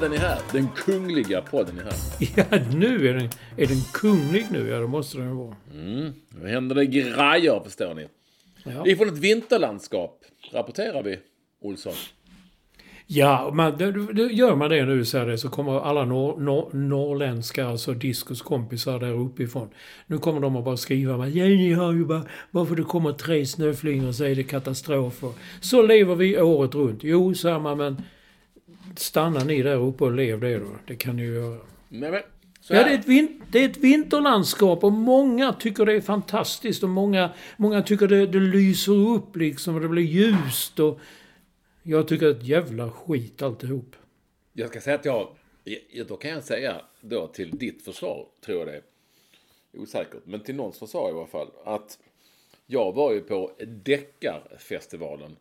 Podden är här. Den kungliga podden är här. Ja, nu är den, är den kunglig nu. Ja, det måste den vara. Nu händer det grejer, förstår ni. Ja. Ifrån ett vinterlandskap rapporterar vi, Olsson. Ja, man, det, det, gör man det nu så, här, så kommer alla norr, norr, norrländska, alltså diskuskompisar där uppifrån. Nu kommer de att bara skriva med ja, ni har ju bara, bara för det kommer tre snöflingor så är det katastrofer. Så lever vi året runt. Jo, samma men stanna ni där uppe och lev det då. Det kan ni ju göra. Nej, men, Ja, det är, ett vin, det är ett vinterlandskap och många tycker det är fantastiskt och många, många tycker det, det lyser upp liksom och det blir ljust och jag tycker det är ett jävla skit alltihop. Jag ska säga att jag... ja, Då kan jag säga då till ditt försvar, tror jag det är. Osäkert, men till någons försvar i alla fall. Att jag var ju på Deckarfestivalen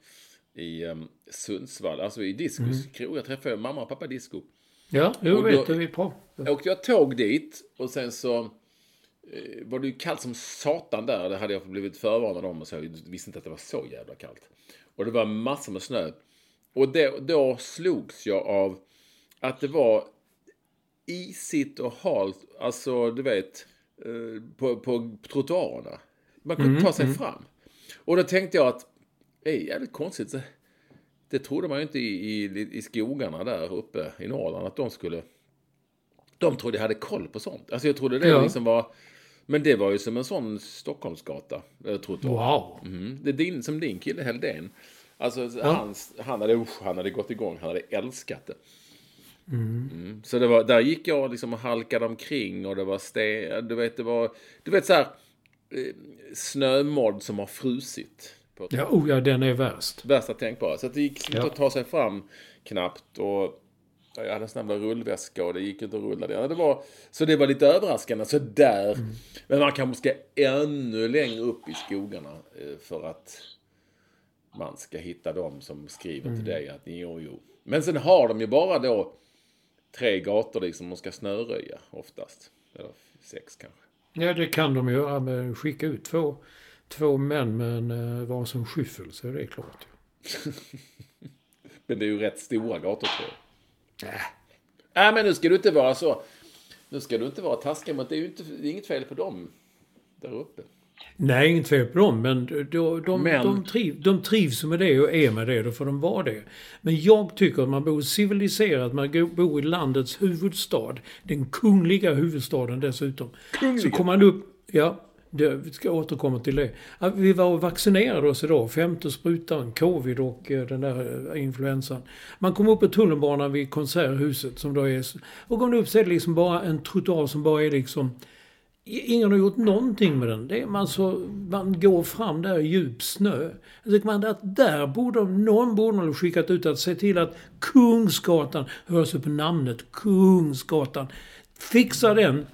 i um, Sundsvall, alltså i Discos krog. Jag träffade mamma och pappa Disco. Ja, jo Och då- vet du, vi är bra. åkte jag tåg dit och sen så eh, var det ju kallt som satan där. Det hade jag blivit förvarnad om och så. Jag visste inte att det var så jävla kallt. Och det var massor med snö. Och det, då slogs jag av att det var isigt och halt, alltså du vet, eh, på, på trottoarerna. Man kunde ta sig fram. Och då tänkte jag att är jävligt konstigt. Det, trodde man ju inte i, i, i skogarna där uppe i Norrland att de skulle de trodde jag hade koll på sånt. Alltså jag trodde det Ja. liksom var... Men det var ju som en sån Stockholmsgata. Jag tror Wow. Mm. Det är din, som din kille Heldén. Alltså hans, han, hade, usch, han hade gått igång, han hade älskat det. Mm. Så det var, där gick jag liksom och halkade omkring och det var sten, du vet det var, du vet så här eh, snömodd som har frusit. På Ja, oh ja, den är värst. Värsta tänkbara. Så att det gick liksom Ja. inte att ta sig fram knappt. Och jag hade en sån där rullväska och det gick inte att rulla det. det var, så det var lite överraskande. Så där. Mm. Men man kanske ska ännu längre upp i skogarna eh, för att man ska hitta dem som skriver Mm. till dig att jo, jo. Men sen har de ju bara då tre gator liksom de ska snöröja oftast. Eller sex kanske. Ja, det kan de göra med skicka ut två, två män med en uh, varsin skyffel så är det klart. Men det är ju rätt stora gator tror jag. Nej, men nu ska du inte vara så. Nu ska du inte vara taskig mot det. är ju inte, det är inget fel på dem där uppe. Nej, inget fel på dem, men de, de, Men- de, triv, de trivs med det och är med det, då får de vara det. Men jag tycker att man bor civiliserat, man bor i landets huvudstad, den kungliga huvudstaden dessutom. Så kommer man upp, ja, det, vi ska återkomma till det. Att vi var och vaccinerade oss idag, femte sprutan, covid och eh, den där eh, influensan. Man kom upp på tunnelbanan vid Konserthuset som då är, och kom upp så är det liksom bara en trottoar som bara är liksom Ingen har gjort någonting med den. Det är man, så, man går fram där i djup snö. Jag tycker man att där borde någon borde ha skickat ut att se till att Kungsgatan, hörs upp på namnet, Kungsgatan. Fixa den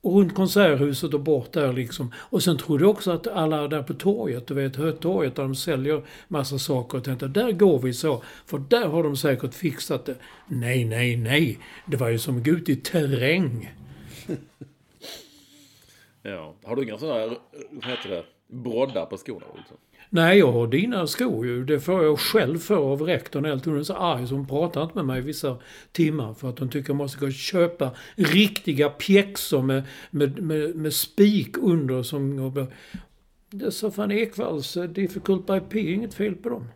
och runt Konserthuset och bort där liksom. Och sen trodde jag också att alla där på torget, du vet Hötorget där de säljer massa saker och tänkte där går vi så. För där har de säkert fixat det. Nej, nej, nej. Det var ju som att gå ut i terräng. Ja. Har du inga sådana, här, vad heter det, broddar på skorna, Liksom? Nej, jag har dina skor ju. Det får jag själv för av rektorn. Helt hon är så arg så hon pratar inte med mig vissa timmar. För att hon tycker jag måste gå och köpa riktiga pjäxor med, med, med, med spik under. Som, det är så fan Ekvalls uh, Difficult by P, inget fel på dem.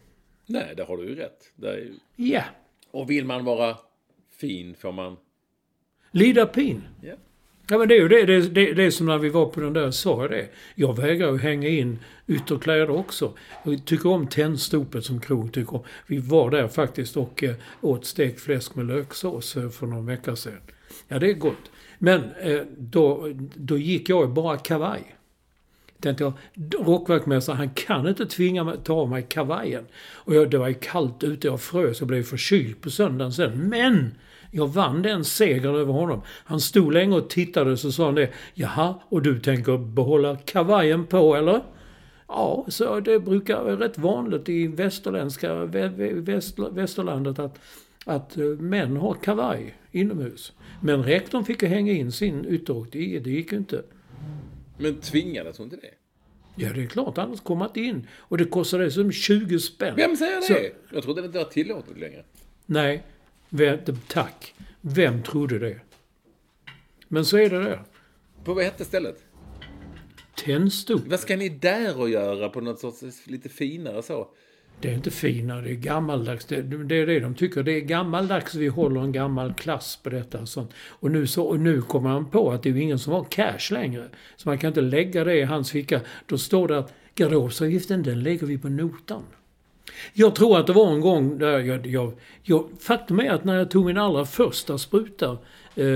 Nej, det har du ju rätt. Det är ju... Ja, Och vill man vara fin får man... lida pin. Ja. Ja men det är ju det, det, det, det är som när vi var på den där, sa jag det. Jag vägrar ju hänga in ytterkläder också. Jag tycker om Tändstopet som krog tycker om. Vi var där faktiskt och eh, åt stekt fläsk med löksås eh, för någon vecka sedan. Ja det är gott. Men eh, då, då gick jag i bara kavaj. Tänkte jag, rockverkmästaren han kan inte tvinga mig ta av mig kavajen. Och jag, det var ju kallt ute, jag frös och blev förkyld på söndagen sen. Men! Jag vann den segern över honom. Han stod länge och tittade så sa han det. Jaha, och du tänker behålla kavajen på eller? Ja, så det brukar vara rätt vanligt i västerländska vä- vä- väst, västerlandet att, att eh, män har kavaj inomhus. Men rektorn fick ju hänga in sin ytterrock. Det, det gick ju inte. Men tvingades hon till det? Ja, det är klart. Annars kom man inte in. Och det kostade som 20 spänn. Vem säger det? Så- Jag trodde det inte var tillåtet längre. Nej, tack. Vem trodde det? Men så är det där. På vad hette stället? Tändstop. Vad ska ni där och göra på något sorts lite finare så? Det är inte fina, det är gammaldags. Det, det är det de tycker. Det är gammaldags, vi håller en gammal klass på detta. Och, sånt. Och, nu så, och nu kommer han på att det är ju ingen som har cash längre. Så man kan inte lägga det i hans ficka. Då står det att garderobsavgiften, den lägger vi på notan. Jag tror att det var en gång där jag, jag, jag... Faktum är att när jag tog min allra första spruta, eh,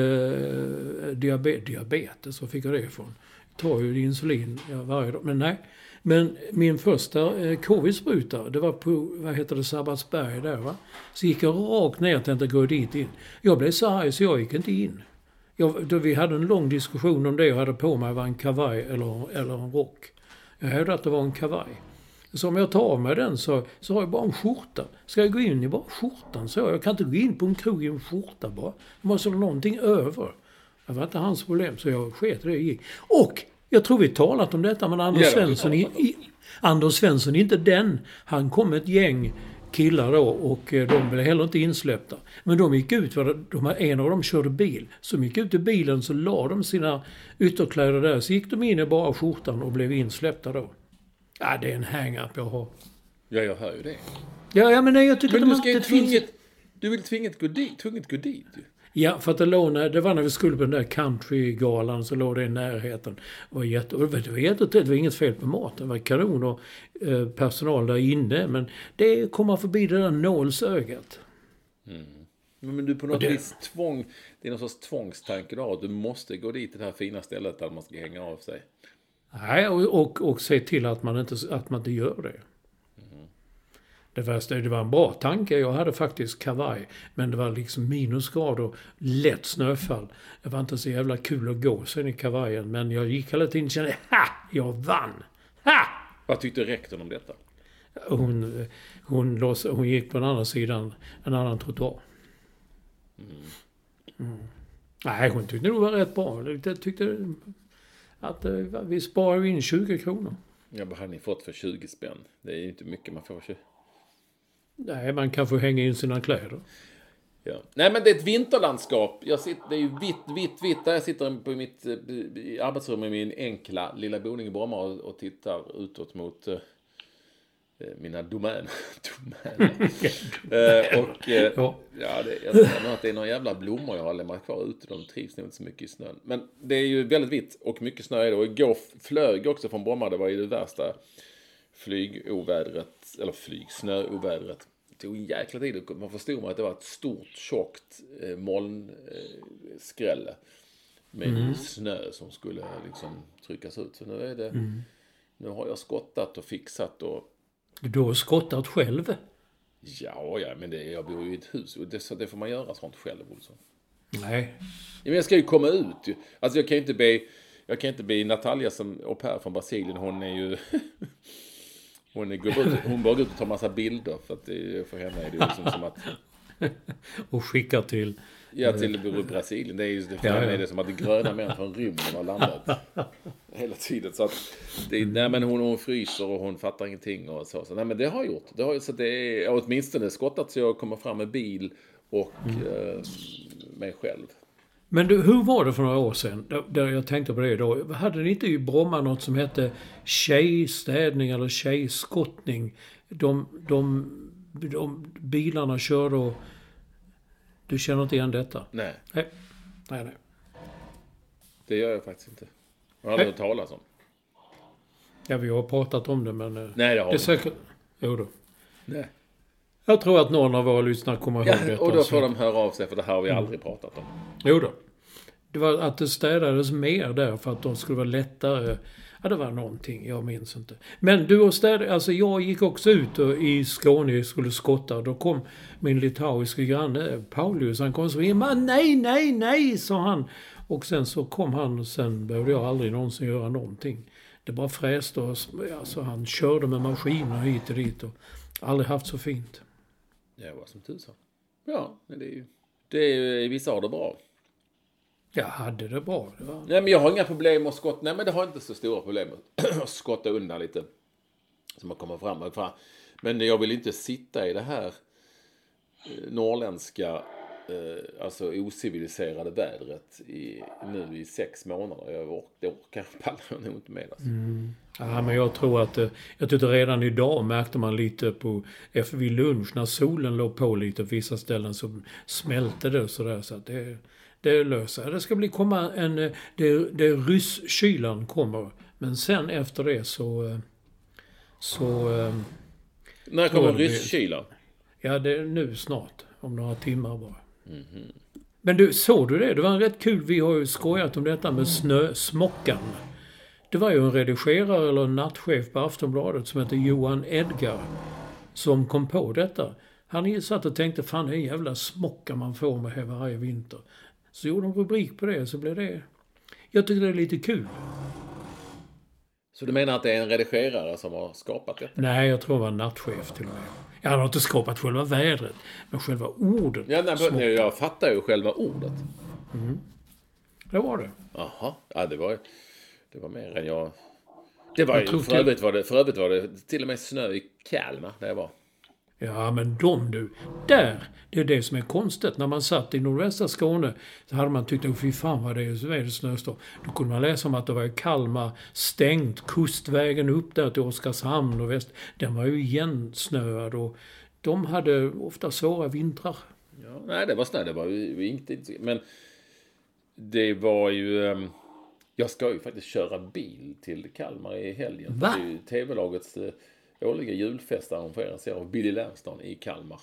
diabetes, diabetes, var fick jag det ifrån? Jag tar ju insulin varje dag, men nej. Men min första eh, covid-spruta, det var på, vad heter det, Sabbatsberg där va. Så gick jag rakt ner och tänkte gå dit in. Jag blev så arg så jag gick inte in. Jag, då vi hade en lång diskussion om det jag hade på mig var en kavaj eller, eller en rock. Jag hävdade att det var en kavaj. Så om jag tar av mig den så, så har jag bara en skjorta. Ska jag gå in i bara skjortan så? Jag kan inte gå in på en krog i en skjorta bara. Det måste vara någonting över. Det var inte hans problem så jag sket det gick. Och jag tror vi talat om detta men Anders Svensson, i, i, Anders Svensson är inte den. Han kom med ett gäng killar då och eh, de blev heller inte insläppta. Men de gick ut, för de, en av dem körde bil. Så de gick ut i bilen så la de sina ytterkläder där. Så gick de in i bara skjortan och blev insläppta då. Ja, det är en hang-up jag har. Ja, jag hör ju det. Ja, ja men nej, jag tycker Men att du ska inte finns... tvinget... Du vill tvinget gå dit, tvunget gå dit ju. Ja, för att det låg när, det var när vi skulle på den där countrygalan så låg det i närheten. Det var, jätte, det var, jättetrevligt, det var inget fel på maten. Det var kanon och eh, personal där inne. Men det kommer förbi det där nålsögat. Men, men du på något det- vis tvång... Det är någon sorts tvångstanke du har du måste gå dit till det här fina stället där man ska hänga av sig. Nej, och, och, och se till att man inte, att man inte gör det. Det värsta, det var en bra tanke. Jag hade faktiskt kavaj. Men det var liksom minusgrader, lätt snöfall. Det var inte så jävla kul att gå sen i kavajen. Men jag gick hela tiden och kände, ha! Jag vann! Ha! Vad tyckte rektorn om detta? Hon, hon, loss, hon gick på den andra sidan, en annan trottoar. Mm. Nej, hon tyckte det var rätt bra. Jag tyckte att eh, vi sparar in 20 kronor. Ja, vad hade ni fått för 20 spänn? Det är ju inte mycket man får. Nej, man kan få hänga in sina kläder. Ja. Nej, men det är ett vinterlandskap. Jag sitter, det är ju vitt, vitt, vitt. Där jag sitter på mitt eh, arbetsrum i min enkla lilla boning i Bromma och, och tittar utåt mot eh, mina domäner. domäner. eh, och eh, Ja. det, jag nog att det är några jävla blommor jag har lämnat kvar ute. De trivs nog inte så mycket i snön. Men det är ju väldigt vitt och mycket snö är det. Och igår flög också från Bromma. Det var ju det värsta flygovädret, eller flygsnöovädret. Det tog en jäkla tid. Man förstod att det var ett stort, tjockt eh, molnskrälle. Med snö som skulle liksom tryckas ut. Så nu är det... Nu har jag skottat och fixat och... Du har skottat själv. Ja, ja, men det, jag bor ju i ett hus. Och det, så det får man göra sånt själv, Olsson. Nej. Ja, men jag ska ju komma ut. Alltså jag kan ju inte be... Jag kan inte be Natalia som au pair från Brasilien. Hon är ju... Hon, är, går ut, hon bara går ut och tar massa bilder. För att det, för henne är det liksom som att... och skickar till... Ja, till Brasilien. Det är ju det, Ja, ja. det som att det gröna män från rymden har landat. Hela tiden. Så att, det, nej, men hon, hon fryser och hon fattar ingenting och så. så nej, men det har jag gjort. Det har, så det är åtminstone skottat så jag kommer fram med bil och eh, mig själv. Men du, hur var det för några år sedan? Där jag tänkte på det då. Hade ni inte i Bromma något som hette tjejstädning eller tjejskottning? De, de, de bilarna körde och... Du känner inte igen detta? Nej, Nej. Nej, nej. det gör jag faktiskt inte. Jag har aldrig hört talas om. Ja, vi har pratat om det men... eh, Nej, det har det är säkert... Jo då. Nej. Jag tror att någon av våra lyssnare kommer ihåg Ja, detta. och då får de höra av sig för det här har vi aldrig pratat om. Jo då. Det var att det städades mer där för att de skulle vara lättare. Ja, det var någonting. Jag minns inte. Men du och städ... Alltså jag gick också ut och, i Skåne och skulle skotta. Då kom min litauiske granne Paulius. Han kom så himla... Nej, nej, nej, sa han. Och sen så kom han och sen behövde jag aldrig någonsin göra någonting. Det bara fräste och alltså, han körde med maskiner hit och dit. Och aldrig haft så fint. Det var som tusan. Ja, men det är ju... Det är ju, vissa har det bra. Jag hade det bra. Det var... Nej, men jag har inga problem att skotta. Nej, men det har inte så stora problem att skotta undan lite. Som man kommer fram och fram. Men jag vill inte sitta i det här eh, norrländska, eh, alltså ociviliserade vädret i, nu i sex månader. Jag det orkar pallar nog inte med. Alltså. Ja, men jag tror att... eh, Jag tyckte redan idag märkte man lite på... Efter vid lunch när solen låg på lite på vissa ställen så smälte det och sådär. Så att det, det löser Det ska bli komma en... eh, Det, det rysskylan kommer. Men sen efter det så... eh, Så... eh, När kommer rysskylan? Ja, det är nu snart. Om några timmar bara. Men du, såg du det? Det var en rätt kul. Vi har ju skojat om detta med snösmockan. Det var ju en redigerare eller en nattchef på Aftonbladet som heter Johan Edgar. Som kom på detta. Han satt och tänkte, fan det är en jävla smocka man får med varje vinter. Så gjorde de rubrik på det, så blev det... Jag tycker det är lite kul. Så du menar att det är en redigerare som har skapat det? Nej, jag tror det var en nattchef till och med. Ja, Han har inte skapat själva vädret, men själva ordet. Ja, nej, men jag fattar ju själva ordet. Det var det. Jaha, ja det var, det var mer än jag... Det var Jag ju, för, till- övrigt var det, för övrigt var det till och med snö i Kalmar där jag var. Ja, men de du. Där! Det är det som är konstigt. När man satt i nordvästra Skåne så hade man tyckt att fy fan vad det är, så är det snöstorm. Då kunde man läsa om att det var i Kalmar stängt. Kustvägen upp där till Oskarshamn och väst. Den var ju igensnöad och de hade ofta svåra vintrar. Ja, nej, det var snö. Det var ju inte... inte- Men det var ju... ehm, Jag ska ju faktiskt köra bil till Kalmar i helgen. Va? Det är ju TV-lagets eh, årliga julfest arrangeras av Billy Lanston i Kalmar.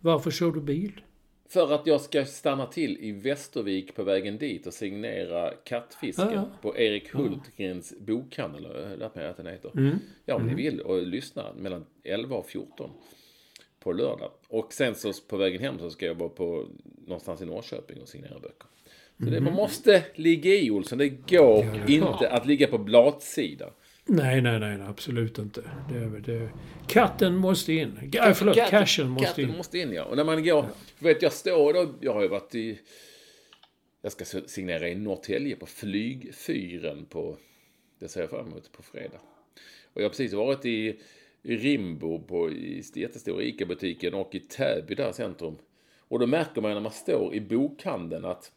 Varför kör du bil? För att jag ska stanna till i Västervik på vägen dit och signera Kattfisken Ja, ja. på Erik Hultgrens bokhandel. har jag lärt mig att den heter. Mm. Ja, om ni vill och lyssna mellan 11 och 14 på lördag. Och sen så på vägen hem så ska jag vara på någonstans i Norrköping och signera böcker. Så det, man måste ligga i Olsson. Det går Mm. Ja, det inte att ligga på blatsidan. Nej, nej, nej, absolut inte. Det, det, katten måste in. Ja, förlåt, Katten- cashen måste katten in. måste in, ja. Och när man går... Vet, jag står då... Jag har ju varit i... Jag ska signera i Norrtälje på flygfyren på... Det ser jag fram emot på fredag. Och jag har precis varit i i Rimbo på i jättestora ICA-butiken och i Täby där centrum. Och då märker man när man står i bokhandeln att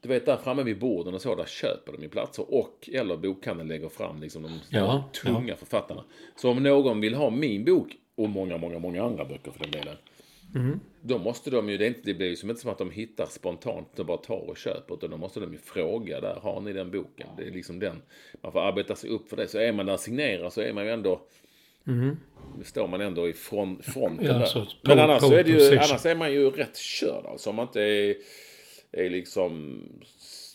du vet där framme vid borden och så, där köper de ju platser och eller bokhandeln lägger fram liksom de Ja, tunga författarna. Så om någon vill ha min bok och många, många, många andra böcker för den delen. Då måste de ju, det, inte, det blir ju som inte som att de hittar spontant och bara tar och köper. Utan då måste de ju fråga där, har ni den boken? Det är liksom den, man får arbeta sig upp för det. Så är man där och signerar så är man ju ändå, då står man ändå i front, fronten Ja, där. så Men annars, så pole är det ju, annars är man ju rätt körd alltså. Om man inte är, är liksom,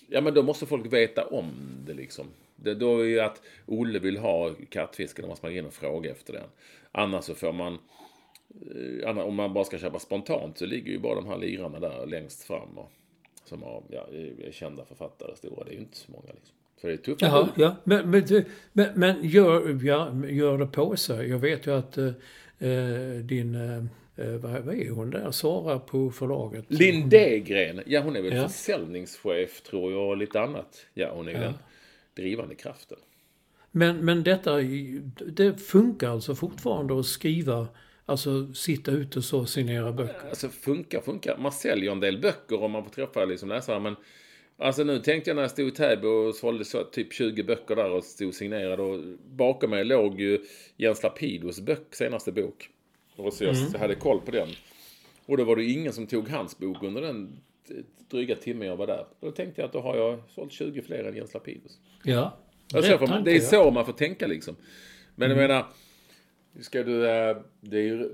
ja men då måste folk veta om det liksom. Det, då är ju att Olle vill ha kattfisken, då måste man gå in och fråga efter den. Annars så får man Eh, om man bara ska köpa spontant så ligger ju bara de här lirarna där längst fram. Och, som har, ja, är kända författare stora. Det är ju inte så många liksom. Så det är tufft. Jaha, ja. Men, men, men, men gör, ja, gör det på sig. Jag vet ju att eh, eh, din eh, eh, vad, vad är hon där? Sara på förlaget? Linn Degren, ja hon är väl Ja. försäljningschef tror jag och lite annat. Ja, hon är den drivande kraften. Men, men detta, det funkar alltså fortfarande att skriva, alltså sitta ute och så signera böcker? Alltså funkar, funkar. Man säljer en del böcker om man får träffa liksom läsare. Men alltså nu tänkte jag när jag stod i Täby och sålde så, typ 20 böcker där och stod signerade. Och bakom mig låg ju Jens Lapidos bok, senaste bok. Och så jag hade koll på den. Och då var det ingen som tog hans bok under den dryga timme jag var där. Då tänkte jag att då har jag sålt 20 fler än Jens Lapidos. Ja. Ja, så Rätt får tanke, det är ja. så man får tänka liksom. Men jag menar, ska du, eh, det, är, ju-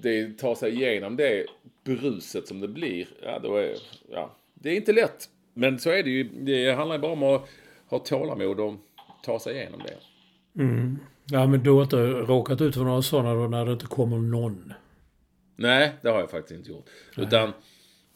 det är, ta sig igenom det bruset som det blir, ja då är, ja, det är inte lätt. Men så är det ju, det handlar ju bara om att ha tålamod och ta sig igenom det. Ja, men du har inte råkat ut för några sådana då när det inte kommer någon? Nej, det har jag faktiskt inte gjort. Utan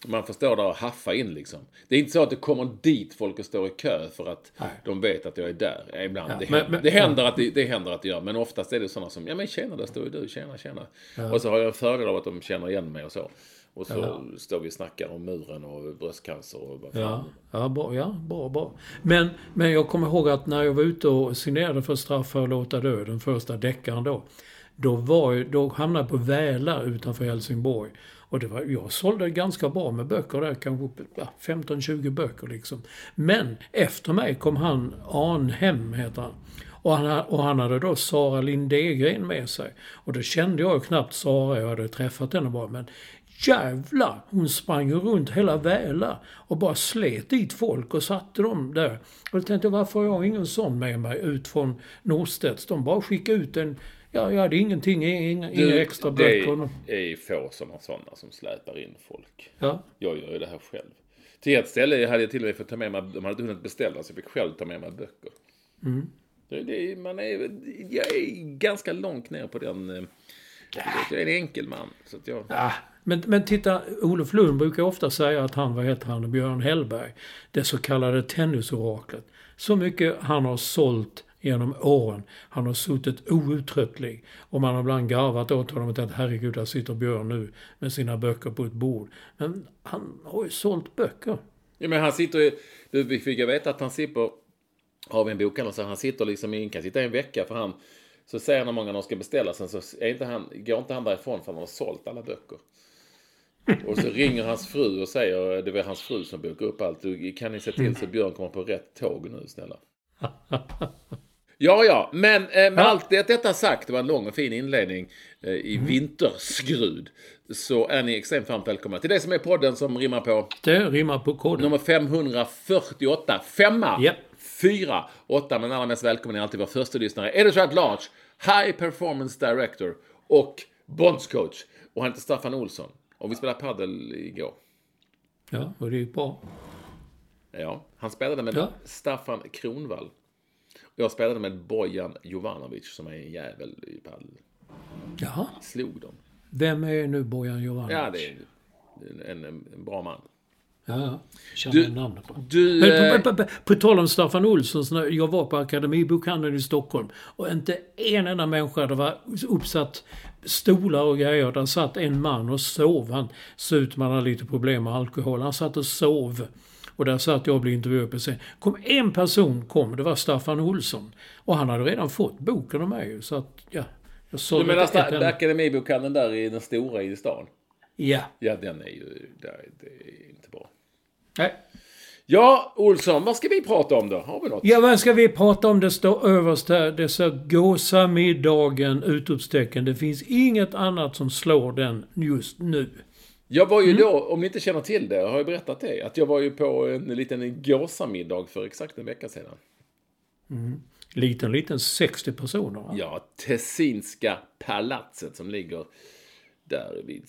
man får stå där och haffa in liksom. Det är inte så att det kommer dit folk och står i kö för att Nej. de vet att jag är där. Ja, Ibland. Ja, det, men- händer, men- det, händer att det, det händer att det gör. Men oftast är det sådana som, ja men tjena, där står ju du, tjena, tjena. Och så har jag en fördel av att de känner igen mig och så. Och så står vi och snackar om muren och bröstcancer och vad fan. Ja, ja, bra, ja bra, bra. Men, men jag kommer ihåg att när jag var ute och signerade för Straff för att låta dö, den första deckaren då. Då, var, då hamnade jag på Väla utanför Helsingborg. Och det var, jag sålde ganska bra med böcker där, kanske upp, ja, 15-20 böcker liksom. Men efter mig kom han Arnhem, heter han. Och han, ha- och han hade då Sara Lindegren med sig. Och då kände jag ju knappt Sara, jag hade träffat henne bara. Men jävlar, hon sprang ju runt hela Väla och bara slet dit folk och satte dem där. Och jag tänkte, varför har jag ingen sån med mig ut från Norstedts? De bara skickade ut en, ja, jag hade ingenting, inga, inga extra böcker. det är få som har sådana som släpar in folk. Ja, Jag gör ju det här själv. Till ett ställe hade jag till och med fått ta med mig, de hade inte hunnit beställa så jag fick själv ta med mig böcker. Det, det, är- man är, jag är ganska långt ner på den, eh, jag är en enkel man. Så att jag, Ah, men, men titta, Olof Lund brukar ofta säga att han, vad heter han, Björn Hellberg, det så kallade tennisoraklet. Så mycket han har sålt genom åren. Han har suttit outtröttlig. Och man har ibland garvat åt honom och tänkt herregud, där sitter Björn nu med sina böcker på ett bord. Men han har ju sålt böcker. Ja, men han sitter ju, du, vi fick ju veta att han sitter, har vi en bokhandel så han sitter liksom, i- kan sitta i en vecka för han, så säger han hur många de ska beställa, sen så är inte han, går inte han därifrån för han har sålt alla böcker. Och så ringer hans fru och säger, det var hans fru som bokar upp allt, kan ni se till så Björn kommer på rätt tåg nu snälla. Ja, ja, men eh, med allt det, detta sagt, det var en lång och fin inledning eh, i vinterskrud, så är ni extremt varmt välkomna till det som är podden som rimmar på Det rimmar på koden. Nummer 548. Femma, Ja. fyra, åtta. Men allra mest välkommen är alltid vår första lyssnare. Editrat Large, High Performance Director och Bondscoach. Och han heter Staffan Olsson. Och vi spelade padel igår. Ja, och det är bra. Ja, han spelade med Ja. Staffan Kronvall. Och jag spelade med Bojan Jovanovic som är en jävel i padel. Jaha. Slog dem. Vem är nu Bojan Jovanovic? Ja, det är en, en, en bra man. Ja, ja. Känner Du- namnet på. Du... Men på, på, på, på tal om Staffan Olsson, när jag var på Akademibokhandeln i Stockholm och inte en enda människa, det var uppsatt stolar och grejer. Där satt en man och sov. Han såg ut som han hade lite problem med alkohol. Han satt och sov. Och där satt jag och blev intervjuad på scen. Kom en person kom, det var Staffan Olsson. Och han hade redan fått boken av mig. Så att, ja. Jag såg Du menar Akademibokhandeln där i den stora i stan? Ja. Ja, den är ju... Det är inte bra. Nej. Ja, Olsson, vad ska vi prata om då? Har vi något? Ja, vad ska vi prata om? Det står överst här. Det står gåsamiddagen! Utropstecken. Det finns inget annat som slår den just nu. Jag var Mm. ju då, om ni inte känner till det, har jag berättat det, att jag var ju på en liten gåsamiddag för exakt en vecka sedan. Liten, liten 60 personer. va? Ja, Tessinska palatset som ligger där vid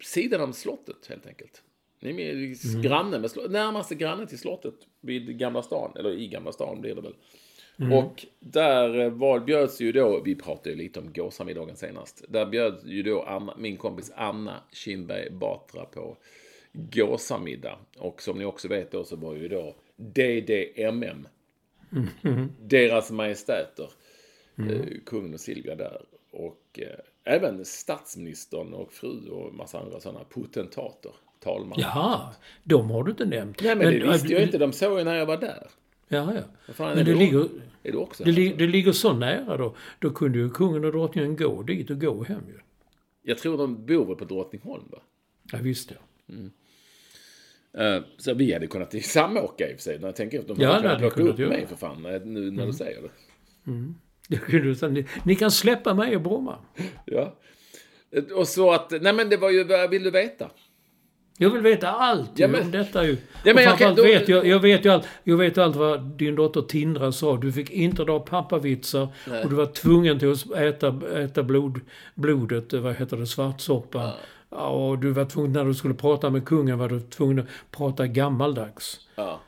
sidan om slottet helt enkelt. Ni är med, Mm. granne med slottet, närmaste granne till slottet vid Gamla stan, eller i Gamla stan blir det väl. Mm. Och där eh, var, bjöds ju då, vi pratade ju lite om gåsamiddagen senast, där bjöds ju då Anna, min kompis Anna Kinberg Batra på gåsamiddag. Och som ni också vet då så var ju då DDMM, deras majestäter, eh, kungen och Silvia där. Och eh, även statsministern och fru och massa andra sådana potentater. Talman. Jaha, de har du inte nämnt. Nej men det äh, visste jag inte. De såg ju när jag var där. Ja, ja. Fan, Men det du- ligger, Är du också det, li, det ligger så nära då. Då kunde ju kungen och drottningen gå dit och gå hem ju. Jag tror de bor väl på Drottningholm va? Ja, visst ja. Eh, Så vi hade kunnat samåka i och för sig. När jag tänker efter. De Ja, hade kunnat plocka upp mig för fan. Nu när du säger det. Det kunde du säga. Ni, ni kan släppa mig i Bromma. Ja. Och så att, nej men det var ju, vad vill du veta? Jag vill veta allt Ja, men- om detta ju. Ja, men framförallt då- vet jag, jag vet ju allt, jag vet ju allt vad din dotter Tindra sa. Du fick inte dra pappavitsar och du var tvungen till att äta, äta blod, blodet, vad heter det, svartsoppa. Ja. Och du var tvungen, när du skulle prata med kungen var du tvungen att prata gammaldags. Ja.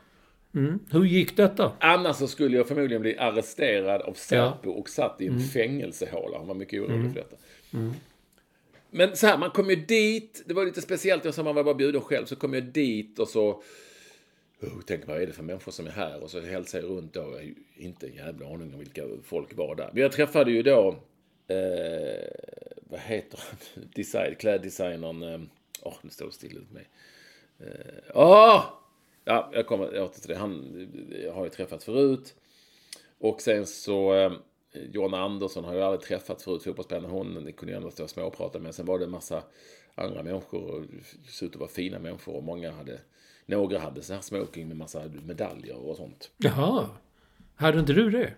Mm. Hur gick detta? Annars så skulle jag förmodligen bli arresterad av Säpo och satt i en Mm. fängelsehåla. Han var mycket orolig för detta. Men så här, man kom ju dit. Det var lite speciellt. Jag sa man var bara bjuden själv. Så kom jag dit och så... Oh, tänk vad är det för människor som är här? Och så hälsade jag runt då. Jag har inte en jävla aning om vilka folk var där. Men jag träffade ju då... Eh, vad heter han? Design, kläddesignern... eh, Åh, nu står det still ut mig. Eh, Åh! Ja, jag kommer åter till det. Han eh, jag har ju träffat förut. Och sen så... Eh, John Andersson har jag aldrig träffat förut, fotbollsspelaren. Hon kunde jag ändå stå och småprata med. Sen var det en massa andra människor. Och såg ut att vara fina människor. Och många hade... Några hade så här smoking med massa medaljer och sånt. Jaha. Hade inte du det?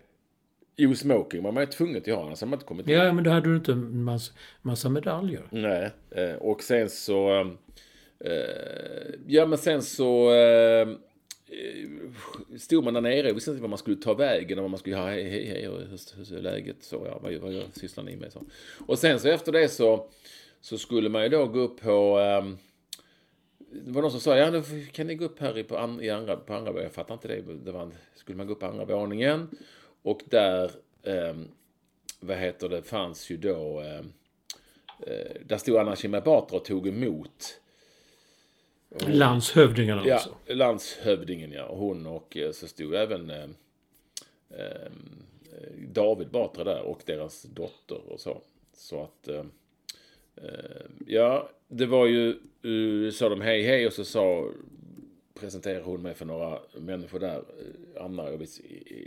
Jo, smoking var man ju tvungen att ha, annars hade man inte kommit in. Ja, men då hade du inte en massa, massa medaljer. Nej, eh, och sen så... Eh, ja, men sen så... Eh, stod man där nere och visste inte vad man skulle ta vägen och vad man skulle... Ja, hej, hej, hej, hur, är läget? Så, ja, vad, vad sysslar ni med? Så. Och sen så efter det så, så skulle man ju då gå upp på... um, det var någon som sa, ja nu kan ni gå upp här i, på, an, i andra, på andra våningen. Jag fattar inte det. det var, skulle man gå upp på andra våningen. Och där, um, vad heter det, fanns ju då... um, där stod Anna Kinberg Batra och tog emot Landshövdingen Ja, alltså. landshövdingen ja. Hon och eh, så stod även eh, eh, David Batra där och deras dotter och så. Så att eh, eh, ja, det var ju, eh, sa de hej hej och så sa presenterade hon mig för några människor där. Anna, jag vet,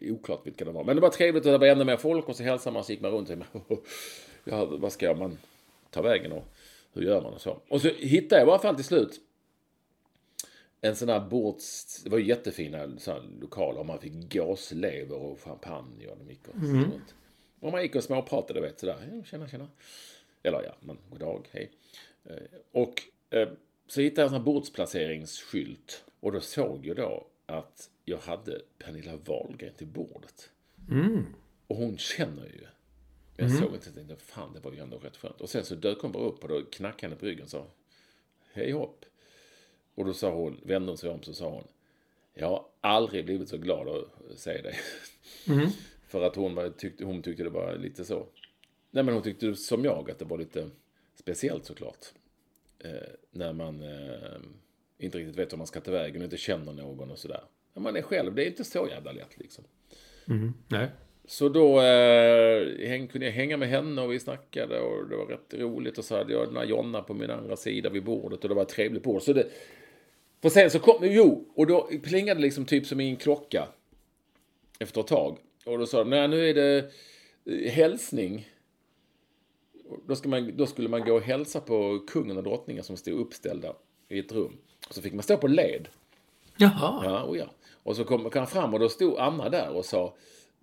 oklart vilka de var. Men det var trevligt och det var ännu mer folk och så hälsade man så gick man runt och ja, vad ska man ta vägen och hur gör man och så. Och så hittade jag i alla fall till slut en sån här bords... Det var ju jättefina här, lokaler och man fick gåslever och champagne och de gick och Mm. Och man gick och småpratade, vet sådär. Tjena, tjena. Eller ja, men god dag, hej. Eh, Och eh, så hittade jag en sån här bordsplanceringsskylt. Och då såg jag då att jag hade Pernilla Wahlgren till bordet. Mm. Och hon känner ju. Jag såg inte, jag tänkte, fan det var ju ändå rätt skönt. Och sen så dök hon bara upp och då knackade henne på ryggen och sa, hej hopp. Och då sa hon, vände hon sig om så sa hon, jag har aldrig blivit så glad att se dig. För att hon, var, tyckte, hon tyckte det var lite så. Nej men hon tyckte som jag att det var lite speciellt såklart. Eh, när man eh, inte riktigt vet hur man ska ta vägen och inte känner någon och sådär. När man är själv, det är inte så jävla lätt liksom. Nej. Så då eh, kunde jag hänga med henne och vi snackade och det var rätt roligt. Och så hade jag den här Jonna på min andra sida vid bordet och det var ett trevligt bord. Så det, för sen så kom, jo, och då plingade det liksom typ som i en klocka. Efter ett tag. Och då sa de, nej nu är det eh, hälsning. Då, man, då skulle man gå och hälsa på kungen och drottningen som stod uppställda i ett rum. Och så fick man stå på led. Jaha. Ja, och ja. Och så kom, han fram och då stod Anna där och sa,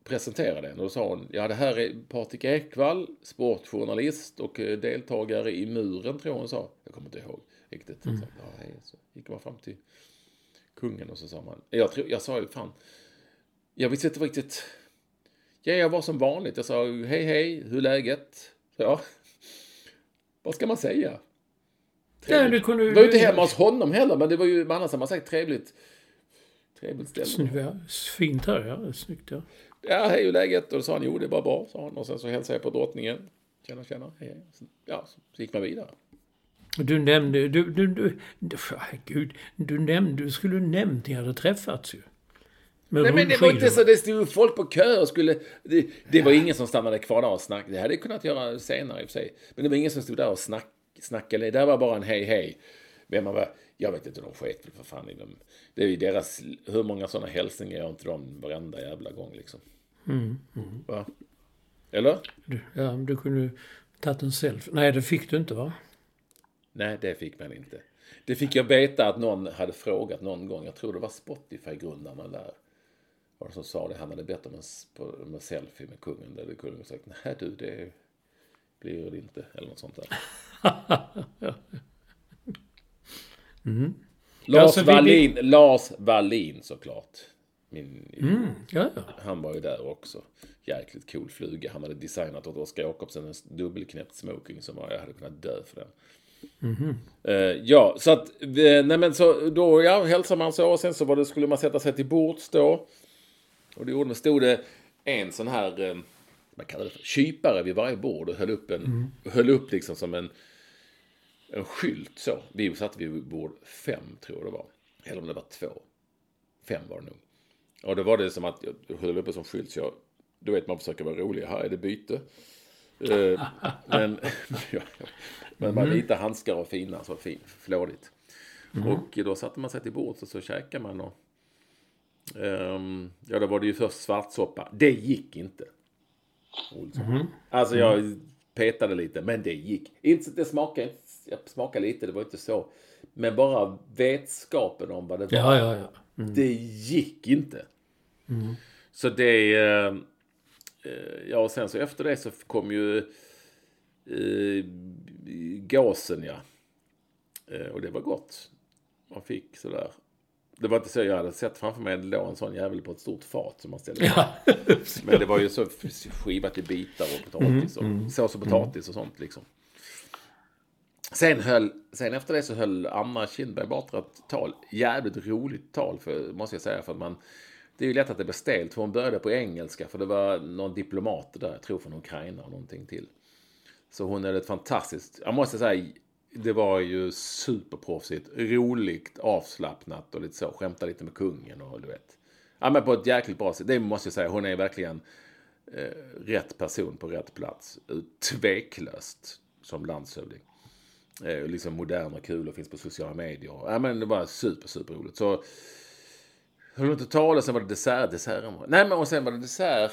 presenterade henne. Och då sa hon, ja det här är Patrik Ekwall, sportjournalist och eh, deltagare i Muren tror hon sa. Jag kommer inte ihåg riktigt. Så, ja, hej. Så gick man fram till kungen och så sa man, jag, tror, jag sa ju fan, jag visste inte riktigt, ja jag var som vanligt. Jag sa, hej hej, hur är läget? Så, ja, vad ska man säga? Ja, det kunde var ju inte hemma hos honom heller, men det var ju, men annars man sagt trevligt. Trevligt ställe. Snyggt, ja. Fint här, ja. Snyggt, ja. Ja, hej, hur är läget? Och då sa han, jo, det är bara bra, sa han. Och sen så hälsade jag på drottningen. Tjena, tjena, hej, hej. Ja, så gick man vidare. Du nämnde... Du, du, du, du, gud, du nämnde... Du skulle nämnt ni hade träffats ju. Med Nej men det var inte så, det stod folk på kö och skulle... Det, det var ingen som stannade kvar där och snackade. Det hade jag kunnat göra senare i och för sig. Men det var ingen som stod där och snack, snackade. Det var bara en hej hej. Vem man var, jag vet inte, de sket väl för fan i dem. Det är ju deras, hur många sådana hälsningar gör inte de varenda jävla gång liksom? Va? Eller? Du, ja, du kunde tagit en selfie. Nej, det fick du inte va? Nej, det fick man inte. Det fick jag veta att någon hade frågat någon gång. Jag tror det var Spotify-grundarna där. Var det som sa det. Han hade bett om en, om en selfie med kungen. Där kungen sagt nej du, det blir det inte. Eller något sånt där. Lars Alltså, vi- Wallin, Lars Wallin såklart. Min, Ja, ja. Han var ju där också. Jäkligt cool fluga. Han hade designat åt Oskar Jakobsen en dubbelknäppt smoking som var, jag hade kunnat dö för den. Eh, ja, så att, eh, nej men så då ja, hälsade man så och sen så var det, skulle man sätta sig till bords då. Och det gjorde man, stod det en sån här, eh, vad kallar det för, kypare vid varje bord och höll upp en, höll upp liksom som en, en skylt så. Vi satt vid bord fem tror jag det var. Eller om det var två. Fem var det nog. Och då var det som att jag höll upp en sån skylt så jag, du vet man försöker vara rolig, här är det byte. Eh, men ja, men bara vita handskar och fina, så fin, flådigt. Och då satte man sig till bordet och så käkade man och ehm, ja, då var det ju först svartsoppa. Det gick inte. Olsson. Alltså jag petade lite, men det gick. Inte det smakade, jag smakade lite, det var inte så. Men bara vetskapen om vad det var. Ja, ja, ja. Det gick inte. Så det... eh, Ja, och sen så efter det så kom ju eh, gasen, ja. Eh, och det var gott. Man fick sådär. Det var inte så jag hade sett framför mig. Det låg en sån jävel på ett stort fat som man ställde Ja. Men det var ju så skivat i bitar och potatis och sås och potatis och sånt liksom. Sen, höll, sen efter det så höll Anna Kinberg Batra ett tal. Jävligt roligt tal, för, måste jag säga. För att man, det är ju lätt att det blir stelt. För hon började på engelska, för det var någon diplomat där, jag tror från Ukraina och någonting till. Så hon är ett fantastiskt, jag måste säga, det var ju superproffsigt, roligt, avslappnat och lite så, skämta lite med kungen och du vet. Ja men på ett jäkligt bra sätt, det måste jag säga, hon är verkligen eh, rätt person på rätt plats. Tveklöst som landshövding. Eh, liksom modern och kul och finns på sociala medier. Ja men det var super, super roligt. Så höll inte tal och sen var det dessert, desserten var... Nej men och sen var det dessert.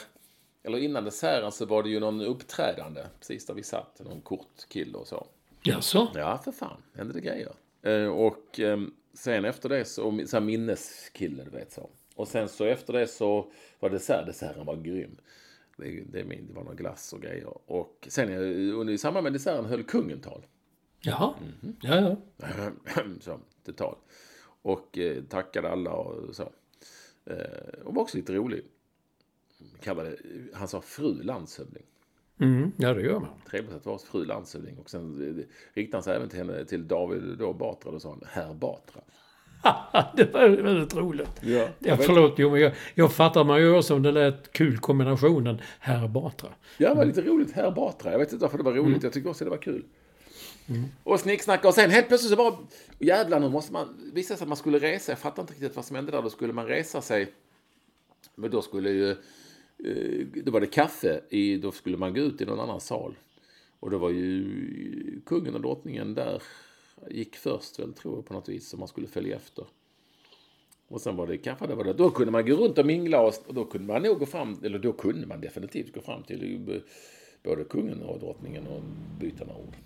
Eller innan desserten så var det ju någon uppträdande. Precis där vi satt. Någon kort kille och så. Jaså? Ja, för fan. Hände det grejer. Eh, och eh, sen efter det så, så här minneskille, du vet så. Och sen så efter det så var dessert, desserten var grym. Det, det, det var någon glass och grejer. Och sen eh, under, i samband med desserten höll kungen tal. Jaha. Ja, ja. så, till tal. Och eh, tackade alla och så. Eh, och var också lite rolig. Kallade, han sa fru landshövding. Mm, ja, det gör man. Trevligt att vara fru landshövding. Och sen eh, riktade han sig även till, henne, till David då Batra och sa han, herr Batra. det var väldigt roligt. Ja, Ja, förlåt, jo, men jag, jag fattar man gör som den där kul kombinationen herr Batra. Ja, det var lite roligt. Herr Batra. Jag vet inte varför det var roligt. Jag tycker också det var kul. Och snicksnacka och sen helt plötsligt så bara... Jävlar, nu måste man... visa sig att man skulle resa. Jag fattar inte riktigt vad som hände där. Då skulle man resa sig. Men då skulle ju... Eh, då var det kaffe. I, då skulle man gå ut i någon annan sal. Och då var ju kungen och drottningen där. Gick först väl, tror jag, på något vis. Som man skulle följa efter. Och sen var det kaffe. Det var det. Då kunde man gå runt och mingla och, och då kunde man nog gå fram, eller då kunde man definitivt gå fram till eh, både kungen och drottningen och byta några ord.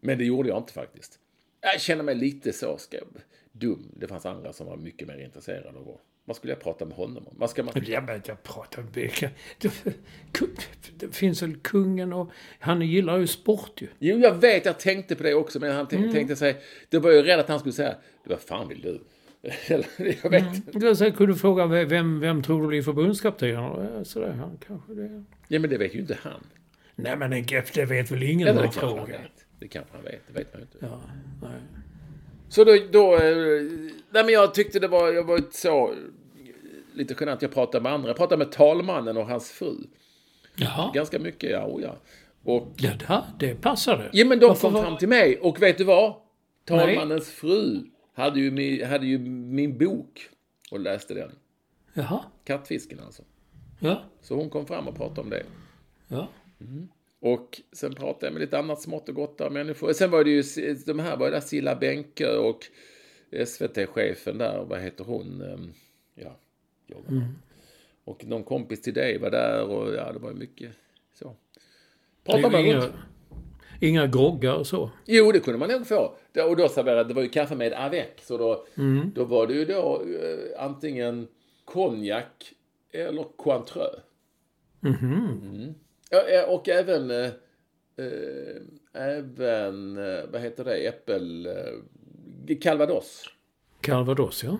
Men det gjorde jag inte faktiskt. Jag känner mig lite så dum. Det fanns andra som var mycket mer intresserade av vad, skulle jag prata med honom om? Vad ska man... Ja, men jag pratar om det. Finns väl kungen och han gillar ju sport ju. Jo, jag vet, jag tänkte på det också, men han tänkte, tänkte sig, det var ju rädd att han skulle säga, vad fan vill du? Jag vet Jag så kunde fråga vem, vem tror du blir förbundskapten? Sådär, han kanske det. Ja, men det vet ju inte han. Nej men en GF, det vet väl ingen Eller det kanske han frågar. vet. Det kanske han vet, det vet man ju inte. Ja, nej. Så då, då eh, nej men jag tyckte det var, jag var så, lite genant, jag pratade med andra. Jag pratade med talmannen och hans fru. Jaha, Ganska mycket, ja, oh ja. Och, ja det, det passade. ja men de Varför kom var- fram till mig och vet du vad? Talmannens fru hade ju, min, hade ju min bok och läste den. Jaha. Kattfisken alltså. Ja. Så hon kom fram och pratade om det. Ja. Och sen pratade jag med lite annat smått och gott där människor. Sen var det ju de här var där Silla Bänke och SVT-chefen där, vad heter hon? Ehm, Ja, jag Och någon kompis till dig var där och ja, det var ju mycket så. Pratade man inga, runt. inga groggar och så. Jo, det kunde man nog få. Och då serverade, det var ju kaffe med avec. Så då, då var det ju då eh, antingen konjak eller cointreau. Mm. Ja, och även, eh, även, eh, vad heter det, äppel, eh, calvados. Calvados, ja.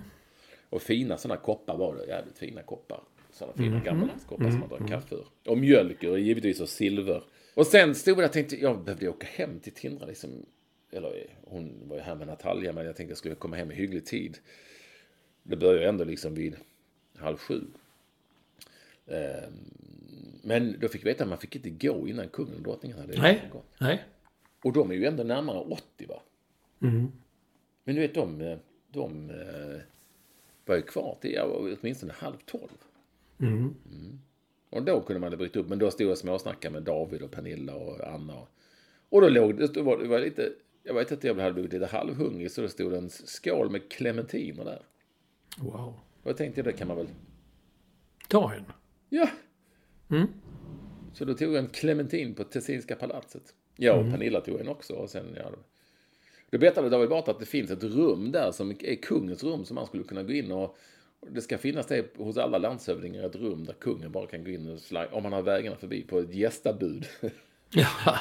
Och fina sådana koppar var det, jävligt fina koppar. Sådana fina gammallandskoppar som man drar kaffe ur. Och mjölk och givetvis och silver. Och sen stod jag och tänkte, jag behövde åka hem till Tindra liksom. Eller hon var ju här med Natalia, men jag tänkte jag skulle komma hem i hygglig tid. Det började ändå liksom vid halv sju. Ehm, Men då fick vi veta att man fick inte gå innan kungen och drottningen hade Nej. gått. Nej. Och de är ju ändå närmare 80 va? Men du vet de, de eh, var ju kvar till åtminstone halv tolv. Mm. Och då kunde man ha bryta upp, men då stod jag och småsnackade med David och Pernilla och Anna. Och, då låg det, då var, det var lite, jag vet att jag hade blivit lite halvhungrig så det stod en skål med clementiner där. Wow. Och jag tänkte det kan man väl, Ta en. Ja. Så då tog jag en clementin på Tessinska palatset. Jag och Pernilla tog en också och sen, ja. Då berättade David Batra att det finns ett rum där som är kungens rum som man skulle kunna gå in och det ska finnas det hos alla landshövdingar, ett rum där kungen bara kan gå in och slide, om han har vägarna förbi på ett gästabud. Ja.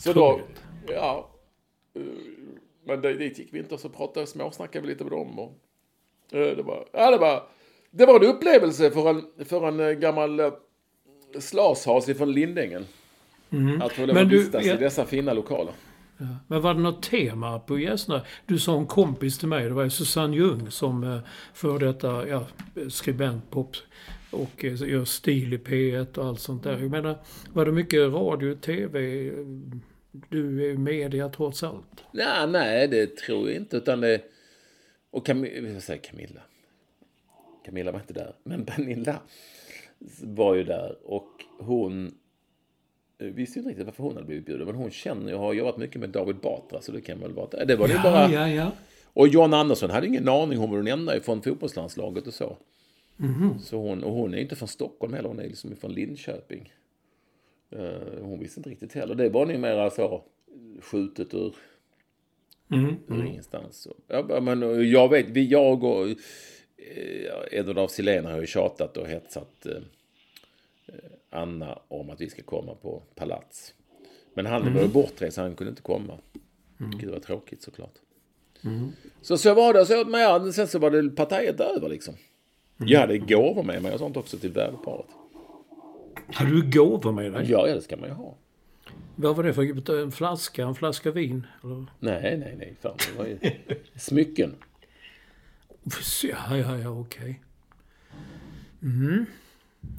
Så då, ja. Men det- dit gick vi inte och så pratade, småsnackade vi lite med dem. Och, eh, det var, ja, det var, det var en upplevelse för en, för en eh, gammal eh, slashas från Lindängen. Att få lov Mm. Att vistas ja. i dessa fina lokaler. Men var det något tema på gästerna? Du sa en kompis till mig, det var Susanne Ljung som eh, för detta ja, skribent, pop och gör stil i P1 och allt sånt där. Jag menar, var det mycket radio, TV? Du är media trots allt. Nej, nej, det tror jag inte. Utan det... Och Cam, jag Camilla. Camilla var inte där. Men Pernilla var ju där. Och hon eh, visste inte riktigt varför hon hade blivit bjuden. Men hon känner ju och har jobbat mycket med David Batra. Så det kan väl vara... Det var det bara... ja, ja. Och John Andersson hade ingen aning. Hon var den enda från fotbollslandslaget och så. så hon, och hon är inte från Stockholm heller. Hon är liksom från Linköping. Eh, hon visste inte riktigt heller. Det var nog mer så skjutet ur, ur ingenstans. Ja, men jag vet, vi, jag och Edvard af Sillén har ju tjatat och hetsat eh, eh, Anna om att vi ska komma på palats. Men han var ju bortrest så han kunde inte komma. Vilket var tråkigt såklart. Så så var det. Så, men ja, sen så var det partiet över liksom. Jag hade gåvor med mig och sånt också till värdparet. Hade du gåvor med dig? Ja, ja, det ska man ju ha. Vad var det för en flaska? En flaska vin? Eller? Nej, nej, nej. Fan, det var ju smycken. Ja, ja, ja, okej. Mm.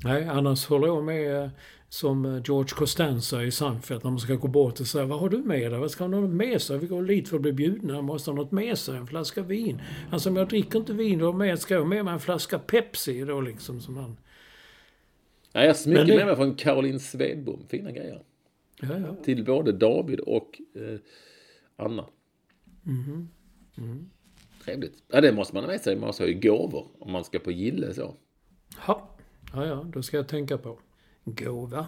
Nej, annars håller jag med eh, som eh, George Costanza i Seinfeld när man ska gå bort och säga Vad har du med dig? Vad ska han ha med sig? Vi går dit för att bli bjudna. Han måste ha något med sig. En flaska vin. Alltså om jag dricker inte vin då med, ska jag med mig en flaska Pepsi då liksom som han... Nej, jag Men det- med mig från Caroline Svedbom. Fina grejer. Ja, ja. Till både David och eh, Anna. Trevligt. Ja, det måste man ha med sig. Man måste ha ju gåvor om man ska på gille så. Ha. Ja, ja, då ska jag tänka på. Gåva.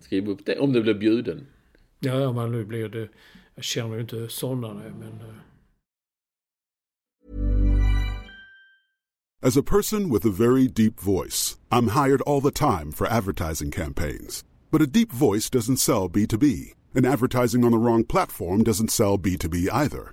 Skriv upp det om du blir bjuden. Ja, ja, men nu blir det... Jag känner ju inte sådana, men... eh, As a person with a very deep voice, I'm hired all the time for advertising campaigns. But a deep voice doesn't sell B2B, and advertising on the wrong platform doesn't sell B2B either.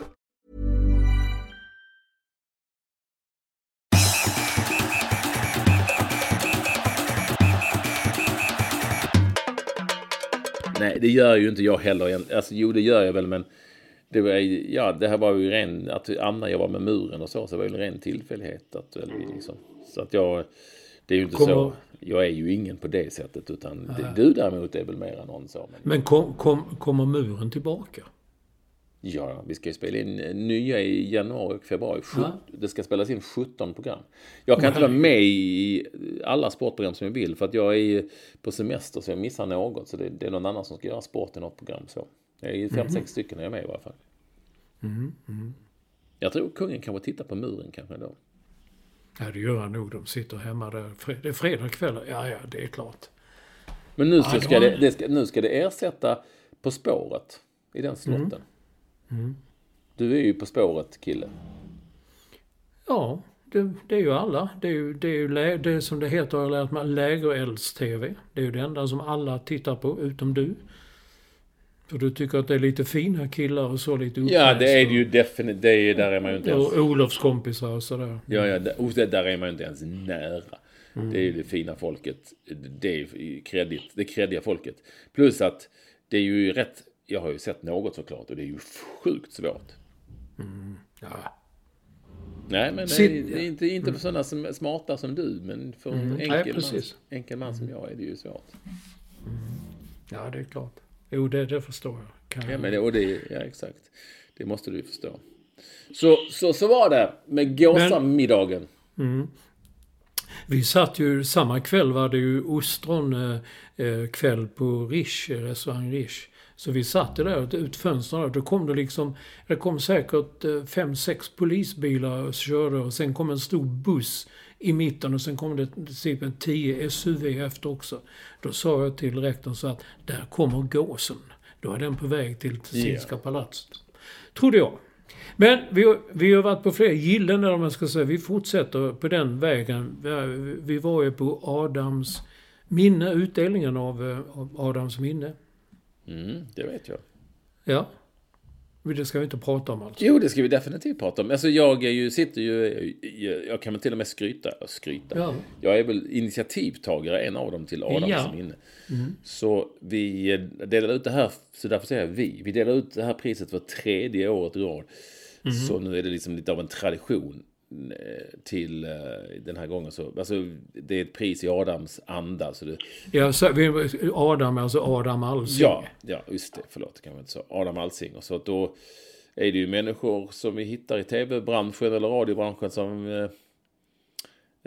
det gör ju inte jag heller. Alltså, jo, det gör jag väl, men det, var, ja, det här var ju ren... Att Anna jobbade med muren och så, så det var ju en ren tillfällighet. Att, väl, liksom, så att jag... Det är ju inte Kommer- så. Jag är ju ingen på det sättet, utan det, du däremot är väl mer än någon så. Men, Men kom, kom, kommer muren tillbaka? Ja, vi ska ju spela in nya i januari och februari. Sjut- Ja. Det ska spelas in 17 program. Jag kan inte vara med i alla sportprogram som jag vill, för att jag är på semester så jag missar något. Så det, det är någon annan som ska göra sport i något program. Så. Jag är fem, sex stycken när jag är med i varje fall. Jag tror kungen kanske tittar på muren kanske då. Ja, det gör han nog. De sitter hemma där. Det är fredag kväll. Ja, ja, det är klart. Men nu, Ja, ska det det, ska, nu ska det ersätta På spåret i den slotten. Du är ju På spåret kille. Ja, det, det är ju alla. Det är ju, det är ju lä, det som det heter, har jag lärt mig, lägerelds-tv. Det är ju det enda som alla tittar på, utom du. För du tycker att det är lite fina killar och så lite Ja, det är det upplästa. ju definitivt. Det är ju, där är man ju inte ens... Och Olofs kompisar och sådär. Ja, ja, där, där är man ju inte ens nära. Det är ju det fina folket. Det är ju kreddigt, det kreddiga folket. Plus att det är ju rätt... Jag har ju sett något såklart och det är ju sjukt svårt. Ja. Nej, men det är, Sitt- det är inte, inte för sådana som smarta som du, men för en Nej, enkel, man, precis. enkel man som jag är det ju svårt. ja, det är klart. Jo, det, det förstår jag. Kan Ja, men det, och det, ja, exakt. Det måste du ju förstå. Så, så, så var det med gåsamiddagen. Vi satt ju, samma kväll var det ju ostron eh, eh, kväll på Rish, eh, restaurang Rish. Så vi satt där ut fönstren och då kom det liksom, det kom säkert eh, fem, sex polisbilar och körde och sen kom en stor buss i mitten och sen kom det typ en 10 SUV efter också. Då sa jag till rektorn så att där kommer gåsen. Då är den på väg till Tessinska palatset. Trodde jag. Men vi, vi har varit på fler gillen där man ska säga. Vi fortsätter på den vägen. Vi- Vi var ju på Adams minne, utdelningen av, eh, av Adams minne. Mm, det vet jag. Ja. Det ska vi inte prata om alltså. Jo, det ska vi definitivt prata om. Alltså jag är ju, sitter ju, jag, kan väl till och med skryta, skryta. Ja. Jag är väl initiativtagare, en av dem, till Adams Ja. minne. Så vi delar ut det här, så därför säger jag vi. Vi delar ut det här priset för tredje året i rad. Så nu är det liksom lite av en tradition till eh, den här gången. Så, alltså, det är ett pris i Adams anda. Så det, Ja, så, vi, Adam, alltså Adam Alsing. Ja, ja, just det. Förlåt, det kan man inte säga. Adam Alsing. Så att då är det ju människor som vi hittar i tv-branschen eller radiobranschen som eh,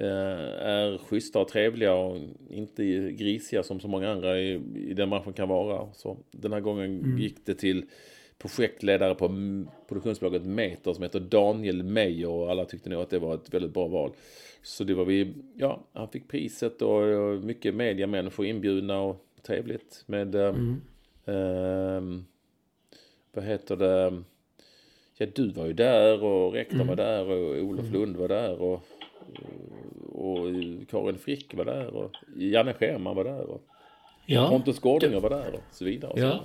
eh, är schyssta och trevliga och inte grisiga som så många andra i, i den branschen kan vara. Så den här gången gick det till projektledare på produktionsbolaget Meter som heter Daniel Meyer och alla tyckte nog att det var ett väldigt bra val. Så det var vi, ja, han fick priset och, och mycket mediamänniskor inbjudna och trevligt med eh, ehm, vad heter det? Ja, du var ju där och rektorn var där och Olof Lund var där och, och Karin Frick var där och Janne Scherman var där och Ja. Pontus Gårdinger var där och så vidare. Och så Ja.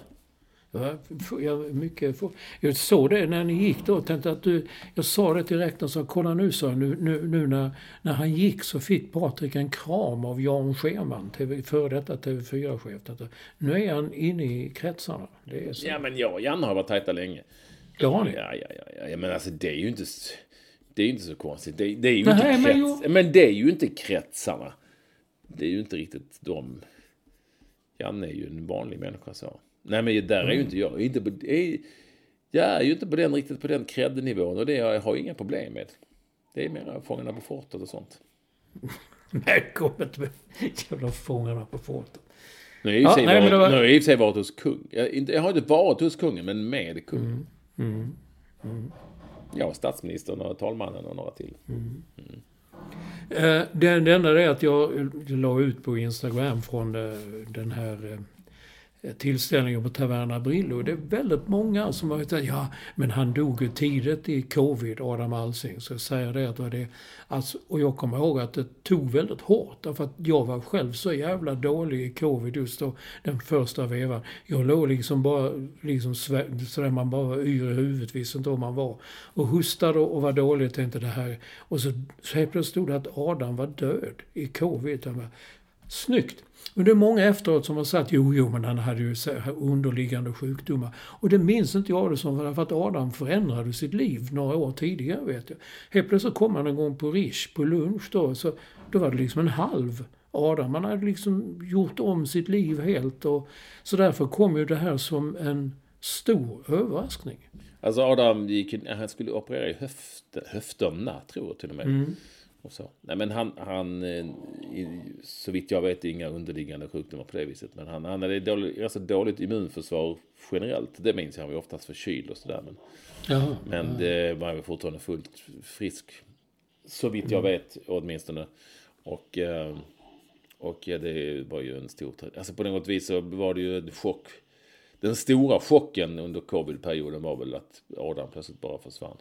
Ja, jag, mycket, jag såg det när ni gick då. Tänkte att du, jag sa det till rektorn, så kolla nu, jag, nu, nu, nu när, när han gick så fick Patrik en kram av Jan Scherman, TV, före detta TV4-chef. Detta. Nu är han inne i kretsarna. Så. Ja, men jag och Janne har varit tajta länge. Det har ni? Ja, ja, ja, ja. Men alltså det är ju inte, det är inte så konstigt. Det, det är ju Nej, inte men krets, jo. men det är ju inte kretsarna. Det är ju inte riktigt de. Janne är ju en vanlig människa så. Nej, men där är ju inte jag. Inte på, är, Jag är ju inte på den, riktigt på den cred-nivån och det jag har jag inga problem med. Det är mer Fångarna på fortet och sånt. Nej, kom inte med jävla Fångarna på fortet. Nu har jag i och för sig varit- hos kung. Jag, inte, jag har inte varit hos kungen, men med kungen. Mm. Ja, statsministern och talmannen och några till. Eh, det, det enda är att jag la ut på Instagram från eh, den här Eh, tillställningar på Taverna Brillo. Det är väldigt många som har sagt ja, men han dog ju tidigt i covid, Adam Alsing. Så jag säger det att det var det. Alltså, och jag kommer ihåg att det tog väldigt hårt. Därför att jag var själv så jävla dålig i covid just då, den första vevan. Jag låg liksom bara, liksom sådär man bara var yr i huvudet, visste inte var man var. Och hustade och var dålig och tänkte det här. Och så, så helt plötsligt stod det att Adam var död i covid. Snyggt! Men det är många efteråt som har sagt jo, jo, men han hade ju underliggande sjukdomar. Och det minns inte jag det som, för att Adam förändrade sitt liv några år tidigare, vet jag. Helt plötsligt kom han en gång på Rish på lunch då, så då var det liksom en halv Adam. Han hade liksom gjort om sitt liv helt och så därför kom ju det här som en stor överraskning. Alltså Adam gick, han skulle operera i höft, höfterna, tror jag till och med. Mm. Och så. Nej men han, han eh, så vitt jag vet inga underliggande sjukdomar på det viset. Men han, han hade dålig, alltså dåligt immunförsvar generellt. Det minns jag, han var oftast förkyld och sådär. Men, Jaha, men det var han fortfarande fullt frisk. Så vitt jag vet åtminstone. Och, eh, och ja, det var ju en stor... Alltså på något vis så var det ju en chock. Den stora chocken under covid-perioden var väl att Adam plötsligt bara försvann.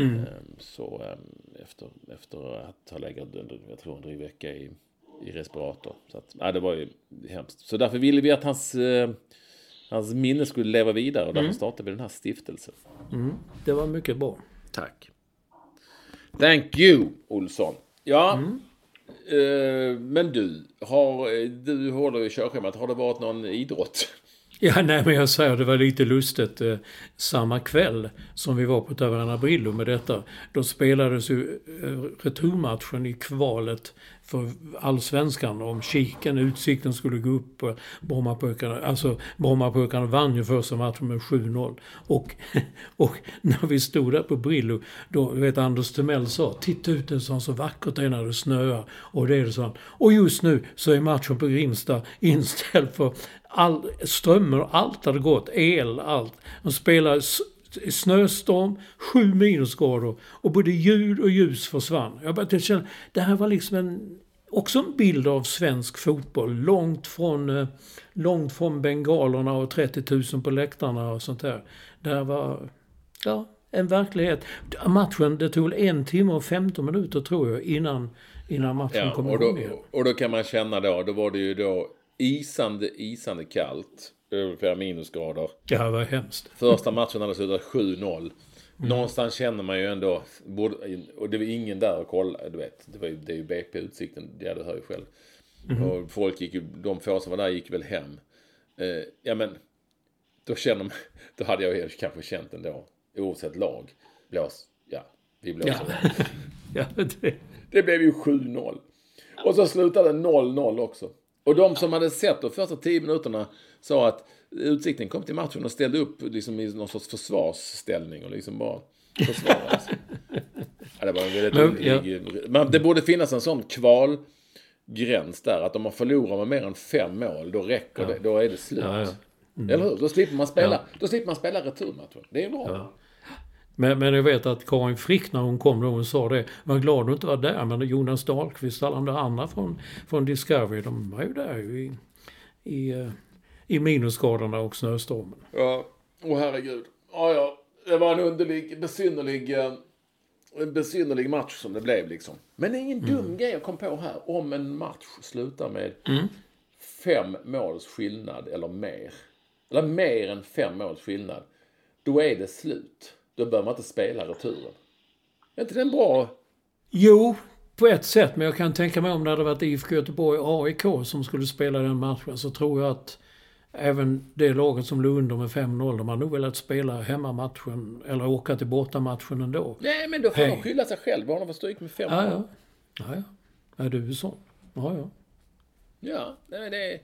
Mm. Ehm, Så ehm, efter, efter att ha legat under, jag tror en dryg vecka i, i respirator. Så att, ja, det var ju hemskt. Så därför ville vi att hans, eh, hans minne skulle leva vidare och därför Mm. startade vi den här stiftelsen. Mm, det var mycket bra. Tack. Thank you, Olsson. Ja, Mm. eh, men du, har, du håller i körschemat. Har det varit någon idrott? Ja, nej men jag säger det var lite lustigt. Eh, samma kväll som vi var på Taverna Brillo med detta, då spelades ju eh, returmatchen i kvalet för allsvenskan om Kiken, Utsikten skulle gå upp och Brommapojkarna. Alltså Brommapojkarna vann ju första matchen med 7-0. Och, och när vi stod där på Brillo, då vet Anders Timell sa, titta ut det som så vackert det är när det snöar. Och det är det så. Och just nu så är matchen på Grimsta inställd för all, strömmar, allt hade gått, el, allt. De spelar s- snöstorm, sju minusgrader och både ljud och ljus försvann. Jag bara jag kände, det här var liksom en, också en bild av svensk fotboll. Långt från, eh, långt från bengalerna och 30 000 på läktarna och sånt där. Det här var, ja, en verklighet. Matchen, det tog en timme och 15 minuter tror jag innan, innan matchen Ja, kom igång igen. och då kan man känna då, då var det ju då isande, isande kallt. Över flera minusgrader. Ja, det var hemskt. Första matchen hade slutat 7-0. Någonstans känner man ju ändå, och det var ingen där och kolla, du vet, det, var ju, det är ju BP Utsikten, ja du hör ju själv. Mhm. Och folk gick ju, de få som var där gick väl hem. Eh, ja men, då känner man, då hade jag kanske känt ändå, oavsett lag, blås, ja, vi blåser. Ja. ja, det, Det blev ju 7-0. Och så slutade det 0-0 också. Och de som hade sett de första 10 minuterna sa att Utsikten kom till matchen och ställde upp liksom i någon sorts försvarsställning och liksom bara försvarade sig. ja, det var en väldigt Men, underlig... Men det borde finnas en sån kvalgräns där. Att om man förlorar med mer än fem mål, då räcker det. Då är det slut. Ja, ja. Mm. Eller hur? Då slipper man spela, Ja. då slipper man spela returmatchen. Det är bra. Men, men jag vet att Karin Frick när hon kom då, hon sa det. Var glad du inte var där. Men Jonas Dahlqvist och alla de där andra från, från Discovery, de var ju där i, i, eh, i minusgraderna och snöstormen. Ja, åh herregud. Ja, ja. Det var en underlig, besynnerlig, eh, en besynnerlig match som det blev liksom. Men det är ingen dum grej jag kom på här. Om en match slutar med Mm. fem måls skillnad eller mer. Eller mer än fem måls skillnad. Då är det slut. Då bör man inte spela returen. Är inte det en bra... Jo, på ett sätt. Men jag kan tänka mig om det hade varit IFK Göteborg och AIK som skulle spela den matchen så tror jag att även det laget som låg under med 5-0, de hade nog velat spela hemmamatchen eller åka till bortamatchen ändå. Nej, men då får Hej. de skylla sig själv. Bara de får stryk med fem Ja, mål. ja. Ja, ja. Är du så? Ja, ja. Ja, nej, det,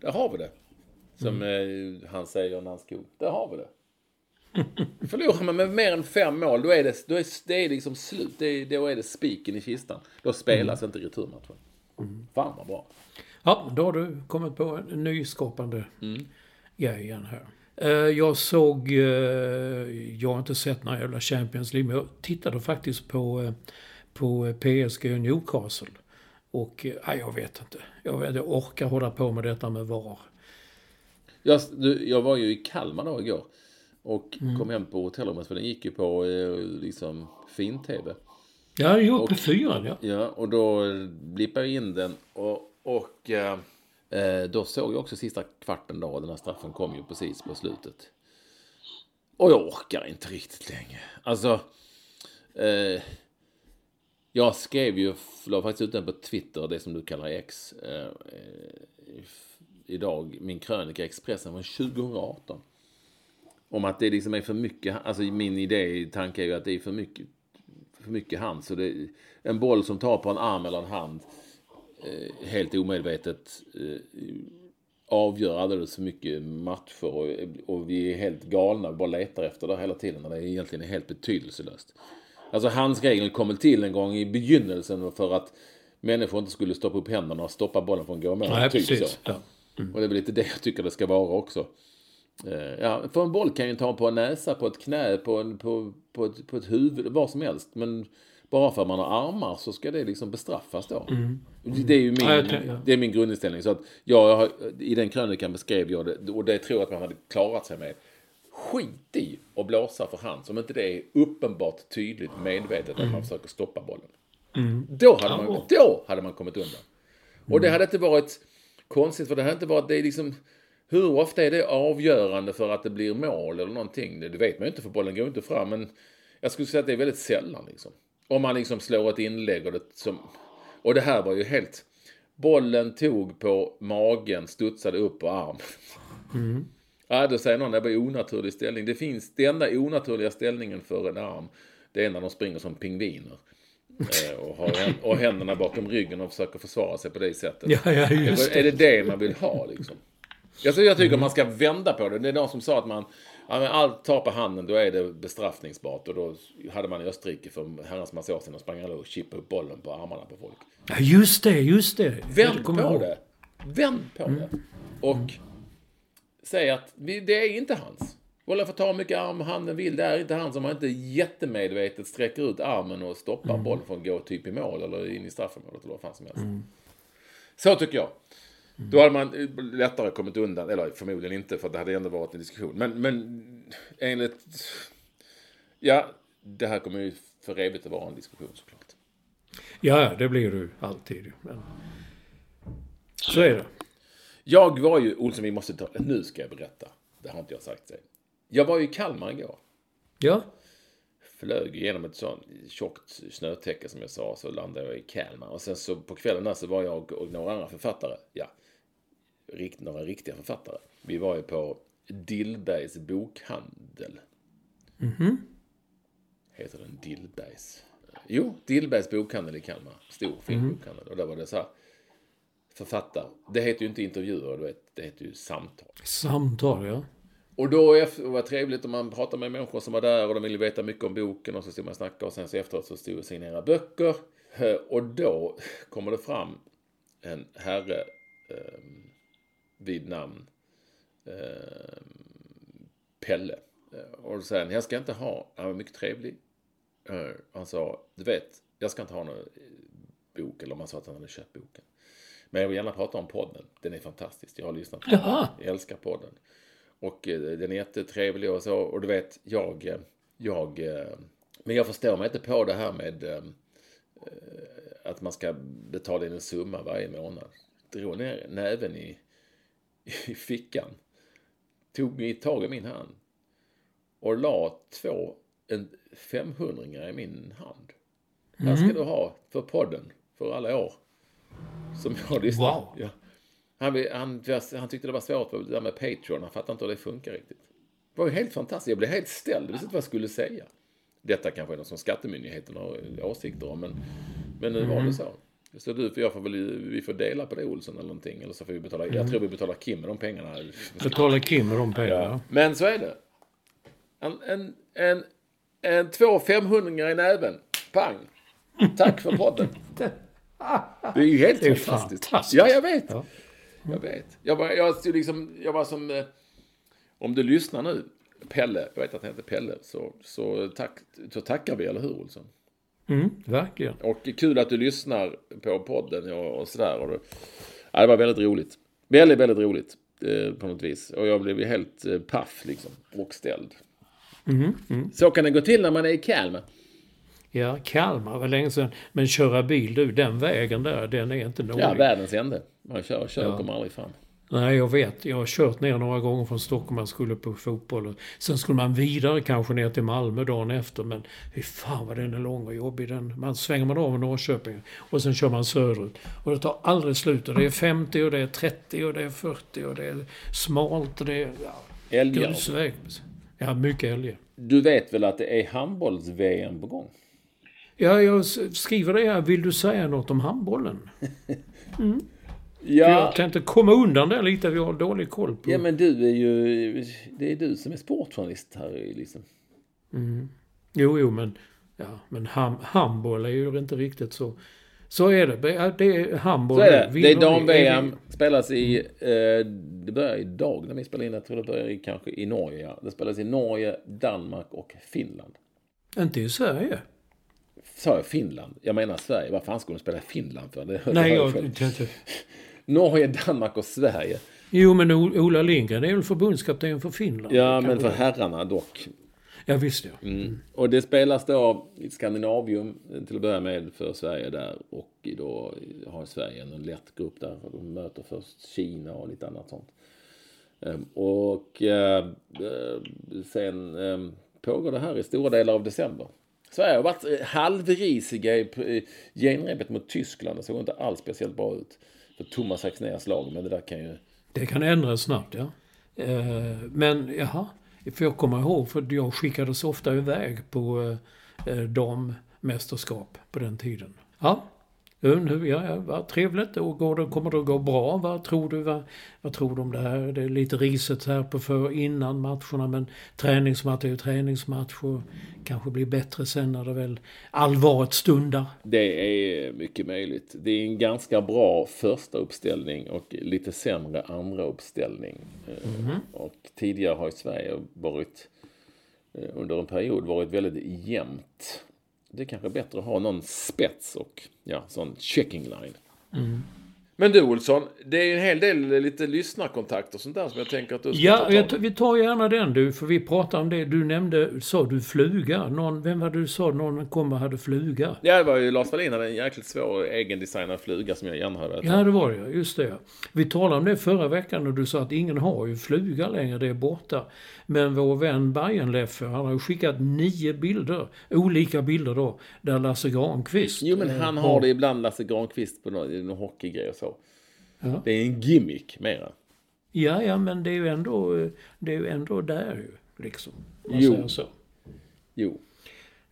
där har vi det. Som eh, han säger, Nanskog. Där har vi det. Förlorar man med mer än fem mål, då är det, då är, det är liksom slut. Det är, då är det spiken i kistan. Då spelas inte returmatchen. Fan vad bra. Ja, då har du kommit på en nyskapande grej igen här. Eh, Jag såg, eh, jag har inte sett några jävla Champions League, men jag tittade faktiskt på, eh, på PSG och Newcastle. Och, nej, jag vet inte. Jag, vet, jag orkar hålla på med detta med VAR. Jag, du, jag var ju i Kalmar då igår. Och kom hem på hotellrummet för den gick ju på eh, liksom fin-tv. Ja, jo, på fyran, ja. Ja, och då blippade jag in den och, och eh, eh, då såg jag också sista kvarten då. Den här straffen kom ju precis på slutet. Och jag orkar inte riktigt länge. Alltså, eh, jag skrev ju, la faktiskt ut den på Twitter, det som du kallar X, eh, eh, idag, min krönika Expressen från 2018. Om att det liksom är för mycket, alltså min idé, tanke är ju att det är för mycket, för mycket hand. Så det, en boll som tar på en arm eller en hand, eh, helt omedvetet, eh, avgör alldeles för mycket matcher och, och vi är helt galna och bara letar efter det hela tiden när det egentligen är helt betydelselöst. Alltså handsregeln kom väl till en gång i begynnelsen för att människor inte skulle stoppa upp händerna och stoppa bollen från att gå mål. Nej, typ precis. så. Ja. Och det är väl lite det jag tycker det ska vara också. Eh, Ja, för en boll kan ju ta på en näsa, på ett knä, på, en, på, på, ett, på ett huvud, vad som helst. Men bara för att man har armar så ska det liksom bestraffas då. Det är ju min, Ja, det är min grundinställning. Så att jag har, I den krönikan beskrev jag det, och det tror jag att man hade klarat sig med. Skit i att blåsa för hand, som inte det är uppenbart tydligt medvetet att man försöker stoppa bollen. Då, hade man, då hade man kommit undan. Och det hade inte varit konstigt, för det hade inte varit, det är liksom, hur ofta är det avgörande för att det blir mål eller någonting? Det det vet man ju inte, för bollen går inte fram, men jag skulle säga att det är väldigt sällan liksom. Om man liksom slår ett inlägg och det som, och det här var ju helt, bollen tog på magen, studsade upp på armen. Ja, då säger någon det var onaturlig ställning. Det finns, den enda onaturliga ställningen för en arm, det är när de springer som pingviner. Eh, och har och händerna bakom ryggen och försöker försvara sig på det sättet. Ja, ja, just är det det man vill ha liksom? Alltså, jag tycker man ska vända på det. Det är någon som sa att man, ja, men allt tar på handen, då är det bestraffningsbart. Och då hade man i Österrike för herrans massa år sedan och sprang alla och chippade upp bollen på armarna på folk. Ja, just det, just det. Vänd Jag på ihåg. det. Vänd på det. Och säg att det är inte hans. Bollen får ta hur mycket arm handen vill. Det är inte han som man inte jättemedvetet sträcker ut armen och stoppar bollen från att gå typ i mål eller in i straffområdet eller vad fan som helst. Så tycker jag. Då hade man lättare kommit undan, eller förmodligen inte för det hade ändå varit en diskussion. Men, men enligt... Ja, det här kommer ju för evigt att vara en diskussion såklart. Ja, det blir du alltid. Men... Så är det. Jag var ju, Olsson vi måste ta, nu ska jag berätta. Det har inte jag sagt sig. Jag var ju i Kalmar igår. Ja. Flög genom ett sånt tjockt snötäcke som jag sa, så landade jag i Kalmar. Och sen så på kvällen där så var jag och några andra författare, ja, rikt, några riktiga författare. Vi var ju på Dillbergs bokhandel. Heter den Dillbergs? Jo, Dillbergs bokhandel i Kalmar. Stor, fin bokhandel. Och där var det så här, författare. Det heter ju inte intervjuer, du vet, det heter ju samtal. Samtal, ja. Och då efter- var det trevligt om man pratade med människor som var där och de ville veta mycket om boken och så stod man och snackade och sen så efteråt så stod och signerade böcker. Eh, Och då kommer det fram en herre eh, vid namn eh, Pelle. Eh, Och då säger han, jag ska inte ha, han var mycket trevlig. Eh, Han sa, du vet, jag ska inte ha någon eh, bok, eller om han sa att han hade köpt boken. Men jag vill gärna prata om podden. Den är fantastisk. Jag har lyssnat på Jaha. den. Jag älskar podden. Och eh, den är jättetrevlig och så. Och du vet, jag... jag men jag förstår mig inte på det här med att man ska betala in en summa varje månad. Drog ner näven i, i fickan. Tog mig tag i min hand. Och la två en 500 i min hand. Här ska du ha för podden för alla år. Som jag har lyssnat. Wow. Ja. Han, han, han tyckte det var svårt det där med Patreon. Han fattade inte hur det funkar riktigt. Det var ju helt fantastiskt. Jag blev helt ställd. Jag visste inte vad jag skulle säga. Detta kanske är något som Skattemyndigheten har åsikter om. Men, men nu var det så. Så du, för jag får väl, vi får dela på det Olsson eller någonting. Eller så får vi betala, jag tror vi betalar Kim med de pengarna. Betala Kim med de pengarna. Ja. Men så är det. En, en, en, en två 500 i näven. Pang. Tack för podden. Det är ju helt Det är fantastiskt. fantastiskt. Ja, jag vet. Ja. Jag vet. Jag var, jag, stod liksom, jag var som... eh, Om du lyssnar nu, Pelle, jag vet att han heter Pelle, så, så, tack, så tackar vi, eller hur Olsson? Mm, verkligen. Och kul att du lyssnar på podden och, och sådär. Och det, ja, det var väldigt roligt. Väldigt, väldigt roligt eh, på något vis. Och jag blev ju helt eh, paff liksom, och ställd. Mm, mm. Så kan det gå till när man är i Kalmar. Ja, Kalmar var länge sedan. Men köra bil du, den vägen där, den är inte dålig. Ja, världens ände. Man kör och kör Ja. kommer aldrig fram. Nej, jag vet. Jag har kört ner några gånger från Stockholm. Man skulle på fotboll. Sen skulle man vidare kanske ner till Malmö dagen efter. Men hur fan vad den är lång och jobbig. Den. Man svänger man av i Norrköping och sen kör man söderut. Och det tar aldrig slut. Och det är 50 och det är 30 och det är 40 och det är smalt och det är... Ja, Älgar. grusväg. Ja, mycket älgar. Du vet väl att det är handbolls-VM på gång? Ja, jag skriver det här. Vill du säga något om handbollen? Mm. För Ja, Jag tänkte komma undan där lite. Vi har dålig koll på... ja, men du är ju... Det är du som är sportjournalist här liksom. Mm. Jo, jo, men, ja, men ham, handboll är ju inte riktigt så. Så är det. Det är- Det handboll. Så är det. Det är dam-VM. Spelas i... Eh, det börjar idag när vi spelar in. Jag tror det börjar i, kanske i Norge. Ja. Det spelas i Norge, Danmark och Finland. Inte i Sverige. Sa jag Finland? Jag menar Sverige. Vad fan skulle de spela i Finland för? Det, det Nej, jag själv. Norge, Danmark och Sverige. Jo, men Ola Lindgren är väl förbundskapten för Finland? Ja, men för herrarna dock. Ja, visst ja. Mm. Och det spelas då i Skandinavium till att börja med för Sverige där. Och då har Sverige en lätt grupp där. De möter först Kina och lite annat sånt. Ehm, Och eh, sen eh, pågår det här i stora delar av december. Sverige har varit eh, halvrisiga i genrepet mot Tyskland. Det såg inte alls speciellt bra ut för Thomas Axnérs lag. Men det där kan ju... Det kan ändras snabbt, ja. Eh, men jaha, för jag kommer ihåg, för jag skickades ofta iväg på eh, eh, dammästerskap på den tiden. Ja, nu, ja, vad trevligt. Och går det, kommer det att gå bra? Vad tror du? Vad, vad tror du om det här? Det är lite riset här på för innan matcherna men träningsmatch är ju träningsmatch och kanske blir bättre sen när det väl allvaret stundar. Det är mycket möjligt. Det är en ganska bra första uppställning och lite sämre andra uppställning. Mhm. Och tidigare har ju Sverige varit eh, under en period varit väldigt jämnt. Det är kanske bättre att ha någon spets och ja, sån checking line. Mm. Men du Olsson, det är en hel del lite lyssnarkontakter och sånt där som jag tänker att du ska Ja, ta i. vi tar gärna den du, för vi pratar om det. Du nämnde, sa du fluga? Någon, vem var det du sa någon kom och hade fluga? Ja, det var ju Lars Wallin hade en jäkligt svår egendesignad fluga som jag gärna hade. Ja, det var det ja. Just det ja. Vi talade om det förra veckan och du sa att ingen har ju fluga längre, det är borta. Men vår vän Bajenleffe, han har skickat nio bilder, olika bilder då, där Lasse Granqvist... Jo, men eh, han har det ibland, Lasse Granqvist, på någon, någon hockeygrej och så. Ja. Det är en gimmick mera. Ja, ja, men det är ju ändå, eh, det är ju ändå där ju, liksom. om Man Jo. säger så. Jo.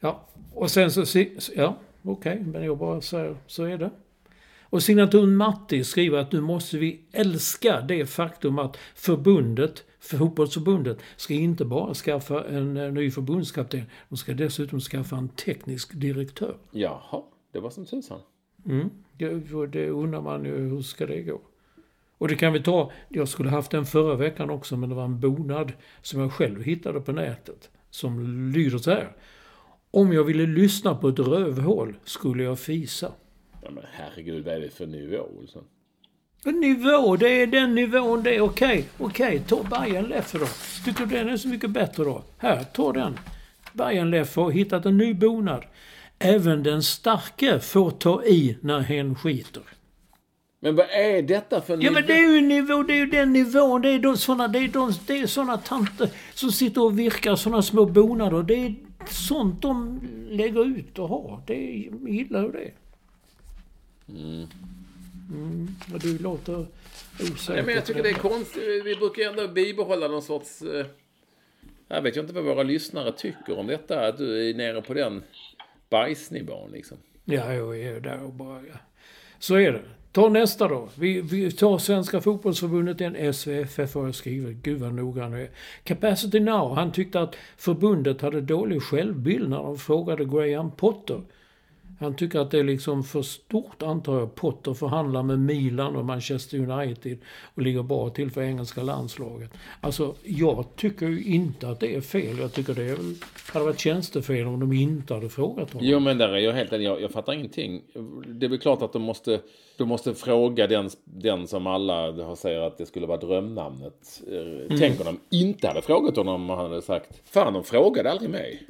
Ja, och sen så... Ja, okej, men jag bara säger så är det. Och signaturen Matti skriver att nu måste vi älska det faktum att förbundet, fotbollsförbundet, ska inte bara skaffa en eh, ny förbundskapten, de ska dessutom skaffa en teknisk direktör. Jaha, det var som tusan. Mm. Det, det undrar man ju, hur ska det gå? Och det kan vi ta, jag skulle haft den förra veckan också, men det var en bonad som jag själv hittade på nätet. Som lyder så här. Om jag ville lyssna på ett rövhål skulle jag fisa. Ja, men herregud, vad är det för nivå, Olsson? En nivå, det är den nivån det är. Okej, okej, ta Bajen Leffe då. Tycker du den är så mycket bättre då? Här, ta den. Bajen Leffe har hittat en ny bonad. Även den starke får ta i när hen skiter. Men vad är detta för Ja men det är ju nivå, det är ju den nivån. Det är de såna, det är de, det är såna tanter som sitter och virkar såna små bonader. Det är sånt de lägger ut och har. Det är, jag gillar ju det. Mm. Mm, och du låter osäker. Ja, men jag tycker det är konstigt. Vi brukar ändå bibehålla någon sorts... Eh, jag vet ju inte vad våra lyssnare tycker om detta. Att du är nere på den bajsnivån liksom. Ja, jag är där och bara... Ja. Så är det. Ta nästa då. Vi, vi tar Svenska fotbollsförbundet, den SVFF har jag skrivit. Gud vad noga han är. Capacity Now, han tyckte att förbundet hade dålig självbild när de frågade Graham Potter. Han tycker att det är liksom för stort antar jag. Potter förhandlar med Milan och Manchester United och ligger bra till för engelska landslaget. Alltså, jag tycker ju inte att det är fel. Jag tycker det är väl, hade varit tjänstefel om de inte hade frågat honom. Jo, men där är jag helt enig. Jag, jag fattar ingenting. Det är väl klart att de måste, de måste fråga den, den som alla har säger att det skulle vara drömnamnet. Mm. Tänk om de inte hade frågat honom och han hade sagt Fan, de frågade aldrig mig.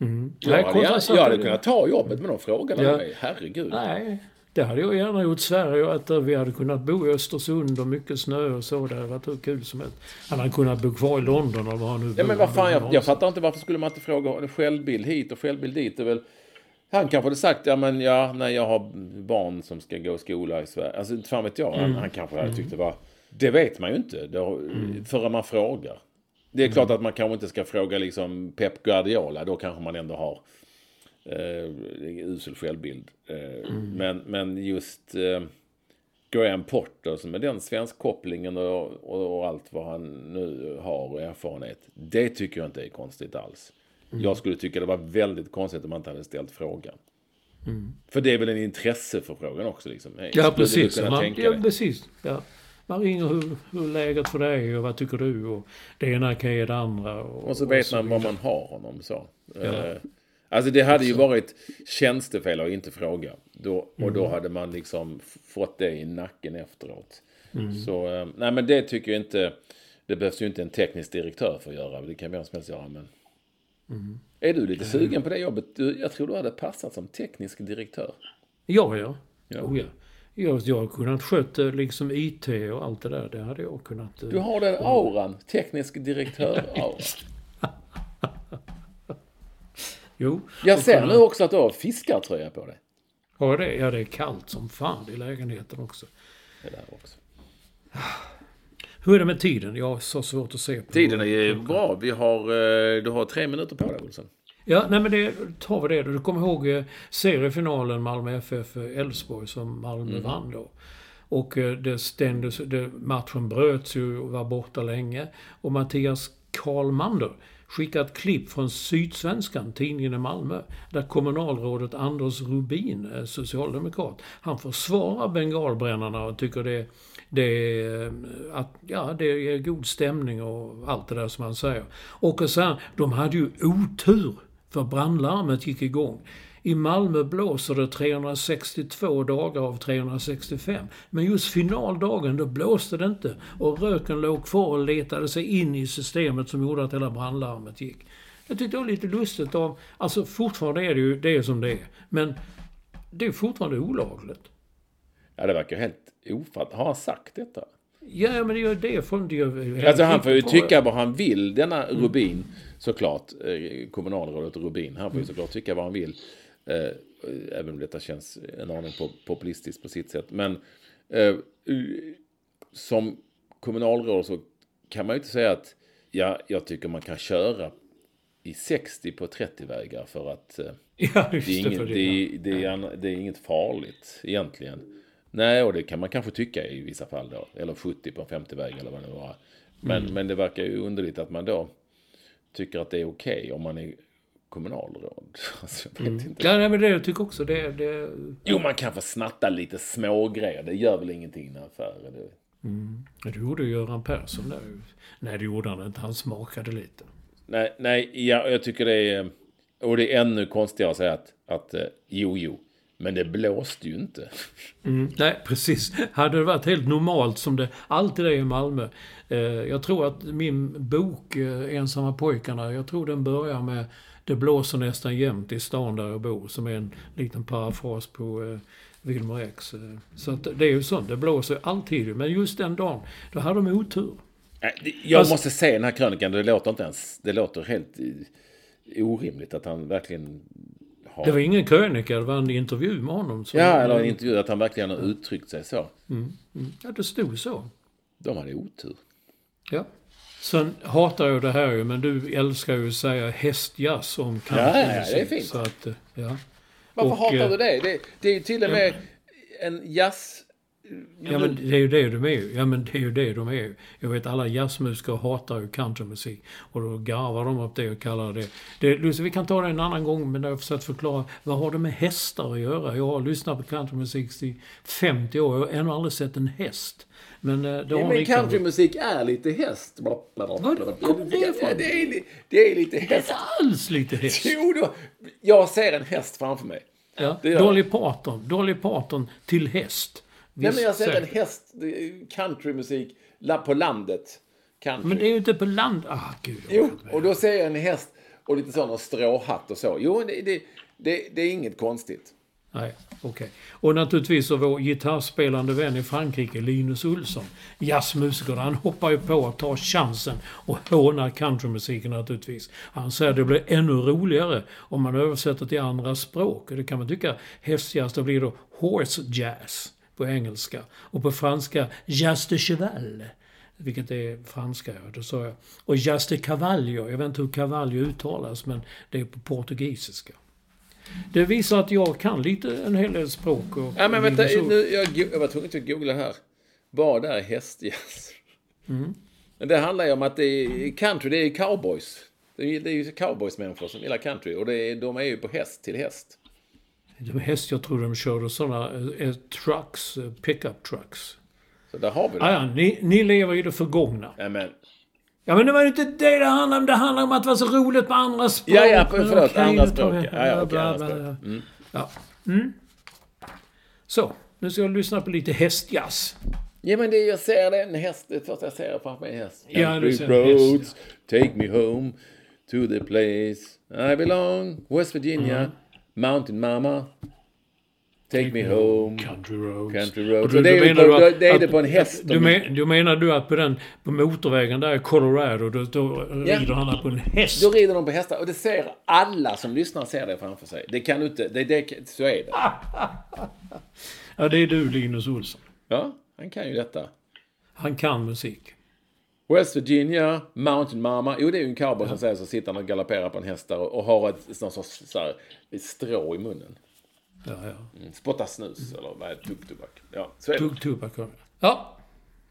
Mm. Jag, hade, jag, jag hade kunnat ta jobbet men de frågade ja. mig. Herregud. Nej, det hade jag gärna gjort. Sverige att vi hade kunnat bo i Östersund och mycket snö och så. Det hade varit hur kul som helst. Han hade kunnat bo kvar i London eller var han nu Ja men vad fan, jag, jag fattar inte varför skulle man inte fråga självbild hit och självbild dit. Det väl, han kanske hade sagt, ja men ja, när jag har barn som ska gå i skola i Sverige. Alltså inte fan vet jag. Mm. Han, han kanske hade tyckt det var... Det vet man ju inte då, mm. förrän man frågar. Det är klart att man kanske inte ska fråga liksom Pep Guardiola. Då kanske man ändå har eh, usel självbild. Eh, mm. men, men just eh, Graham Potter som är den svenskkopplingen och, och, och, allt vad han nu har och erfarenhet. Det tycker jag inte är konstigt alls. Mm. Jag skulle tycka det var väldigt konstigt om man inte hade ställt frågan. Mm. För det är väl en intresseförfrågan också liksom. Ja, precis. Man, ja, precis. Ja. Man ringer hur, hur läget för dig och vad tycker du och det ena kan ge det andra. Och, och så vet och så man vad man har honom så. Ja. Eh, alltså det hade ju varit tjänstefel att inte fråga. Då, och mm. då hade man liksom fått det i nacken efteråt. Mm. Så, eh, nej men det tycker jag inte, det behövs ju inte en teknisk direktör för att göra. Det kan vem som helst göra men. Mm. Är du lite sugen på det jobbet? Jag tror du hade passat som teknisk direktör. Ja, ja. ja. Oh, ja. Jag, jag har kunnat sköta liksom IT och allt det där. Det hade jag kunnat... Du har den auran. Teknisk direktör-aura. jo. Jag ser nu också att du har fiskartröja på dig. Har det? Ja, det är kallt som fan i lägenheten också. Det där också. Hur är det med tiden? Jag har så svårt att se. På tiden är bra. Vi har, eh, du har tre minuter på dig, Olsson. Ja, nej men det tar vi det då. Du kommer ihåg eh, seriefinalen Malmö FF-Elfsborg som Malmö mm. vann då. Och eh, det stängdes, det, matchen bröts ju och var borta länge. Och Mattias Karlmander skickade ett klipp från Sydsvenskan, tidningen i Malmö, där kommunalrådet Anders Rubin, eh, socialdemokrat, han försvarar bengalbrännarna och tycker det, det, är, att, ja, det är god stämning och allt det där som han säger. Och här, de hade ju otur för brandlarmet gick igång. I Malmö blåser det 362 dagar av 365. Men just finaldagen, då blåste det inte. Och röken låg kvar och letade sig in i systemet som gjorde att hela brandlarmet gick. Jag tyckte det var lite lustigt av... Alltså fortfarande är det ju det som det är. Men det är fortfarande olagligt. Ja, det verkar helt ofattbart. Har han sagt detta? Ja, men det är det från det Alltså han får ju tycka vad han vill, denna Rubin, såklart. Eh, kommunalrådet Rubin. Han får ju såklart tycka vad han vill. Eh, även om detta känns en aning populistiskt på sitt sätt. Men eh, som kommunalråd så kan man ju inte säga att ja, jag tycker man kan köra i 60 på 30-vägar för att ja, det, är inget, det, det, det, är, det är inget farligt egentligen. Nej, och det kan man kanske tycka i vissa fall då. Eller 70 på en 50-väg eller vad det nu var. Men, mm. men det verkar ju underligt att man då tycker att det är okej okay om man är kommunalråd. Alltså, jag vet mm. inte. Ja, men det jag tycker också det, det... Jo, man kan få snatta lite smågrejer. Det gör väl ingenting i en affär. Det... Mm. Det gjorde Göran Persson där. Nej, det gjorde han inte. Han smakade lite. Nej, nej ja, jag tycker det är... Och det är ännu konstigare att säga att, att eh, jo, jo, men det blåste ju inte. Mm, nej, precis. Hade det varit helt normalt som det alltid är i Malmö. Eh, jag tror att min bok, eh, Ensamma pojkarna, jag tror den börjar med Det blåser nästan jämt i stan där jag bor, som är en liten parafras på eh, Wilmer X. Eh, så att det är ju sånt, det blåser alltid. Men just den dagen, då hade de otur. Jag alltså, måste se den här krönikan, det låter inte ens, det låter helt eh, orimligt att han verkligen har... Det var ingen krönika, det var en intervju med honom. ja, eller en intervju, att han verkligen har uttryckt sig så. Mm, mm. Ja, det stod så. De hade otur. Ja. Sen hatar jag det här ju, men du älskar ju att säga hästjazz om country. Ja, ja, det är fint. Så att, ja. Varför och, hatar du det? det? Det är ju till och med... en jazz... Ja men det är ju det de är ju. Ja men det är ju det de är ju. Jag vet alla jazzmusiker hatar ju countrymusik. Och då garvar de upp det och kallar det... det Lucy, vi kan ta det en annan gång men jag har försökt förklara. Vad har det med hästar att göra? Jag har lyssnat på countrymusik i 50 år. Jag har ännu aldrig sett en häst. Men eh, det Ja, har men countrymusik är lite häst. Vad kommer det ifrån? Det är, det är lite häst. alls lite häst. Jo då. Jag ser en häst framför mig. Ja. Det Dolly Parton. Dolly Parton till häst. Nej, men jag ser en häst. det Countrymusik på landet. Country. Men det är ju inte på land... Ah, gud. Jo, och då ser jag en häst och lite sån och stråhatt och så. Jo, det, det, det, det är inget konstigt. Nej, okej. Och naturligtvis så vår gitarrspelande vän i Frankrike, Linus Olsson, jazzmusiker, han hoppar ju på att ta chansen och håna countrymusiken naturligtvis. Han säger att det blir ännu roligare om man översätter till andra språk. Och det kan man tycka, hästjazz, då blir det horse jazz på engelska. Och på franska, jazz de cheval. Vilket är franska, ja. Det sa jag. Och jazz de cavallo. Jag vet inte hur cavallo uttalas, men det är på portugisiska. Det visar att jag kan lite, en hel del språk. Och, Ja, men vänta, nu, jag, jag var tvungen att googla här. Vad är hästjazz? Mm. Men det handlar ju om att det är country, det är cowboys. Det är, det är ju cowboysmänniskor som gillar country och det är, de är ju på häst till häst. De häst, jag tror de körde sådana eh, trucks, eh, pickup trucks. Så där har vi det. Ah, ja, ni, ni lever i det förgångna. Ja, men, Ja, men det var ju inte det det handlade om. Det handlar om att det var så roligt på andra språk. Ja, ja, förlåt, okej, andra språk. Ja, ja, okej, andra språk. Mm. Ja. Mm. Så, nu ska jag lyssna på lite hästjazz. ja, men det, jag ser det, en häst. Det första jag ser framför mig är häst. Ja, du ser en häst, roads, take me home to the place I belong. West Virginia, Mm. Mountain mama. Take me home. Country roads. Country roads. Du- det är menar på- du att- det är det på en häst. Du, men, du menar du att på den på motorvägen där i Colorado, då, då rider han på en häst? Då rider de på hästar och det ser alla som lyssnar ser det framför sig. Det kan du inte, det, det, så är det. Ja, det är du Linus Olsson. Ja, han kan ju detta. Han kan musik. West Virginia, Mountain Mama. Jo, det är ju en cowboy som säger så sitter han och galopperar på en häst där och, och har ett någon sorts så här, ett strå i munnen. Ja, ja. Mm, Spottar snus eller vad är? Tuggtobak. Ja, så är tobak. Ja,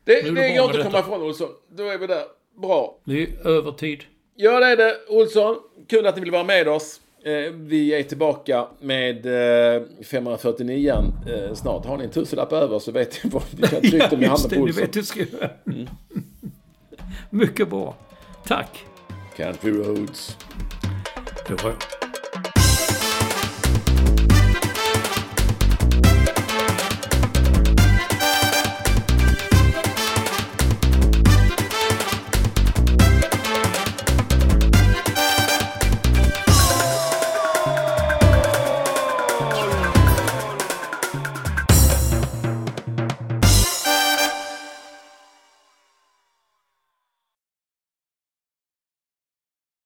Det, det det går inte med att komma ifrån Olsson. Då är vi där. Bra. det är övertid. Ja, det är det. Olsson, kul att ni vill vara med oss. Eh, vi är tillbaka med eh, 549 eh, snart. Har ni en tusenlapp över så vet ni vad ni kan trycka med just handen det. på Ni Olsson. vet hur ska göra. Mycket bra. Tack. Country Roads. Det var jag.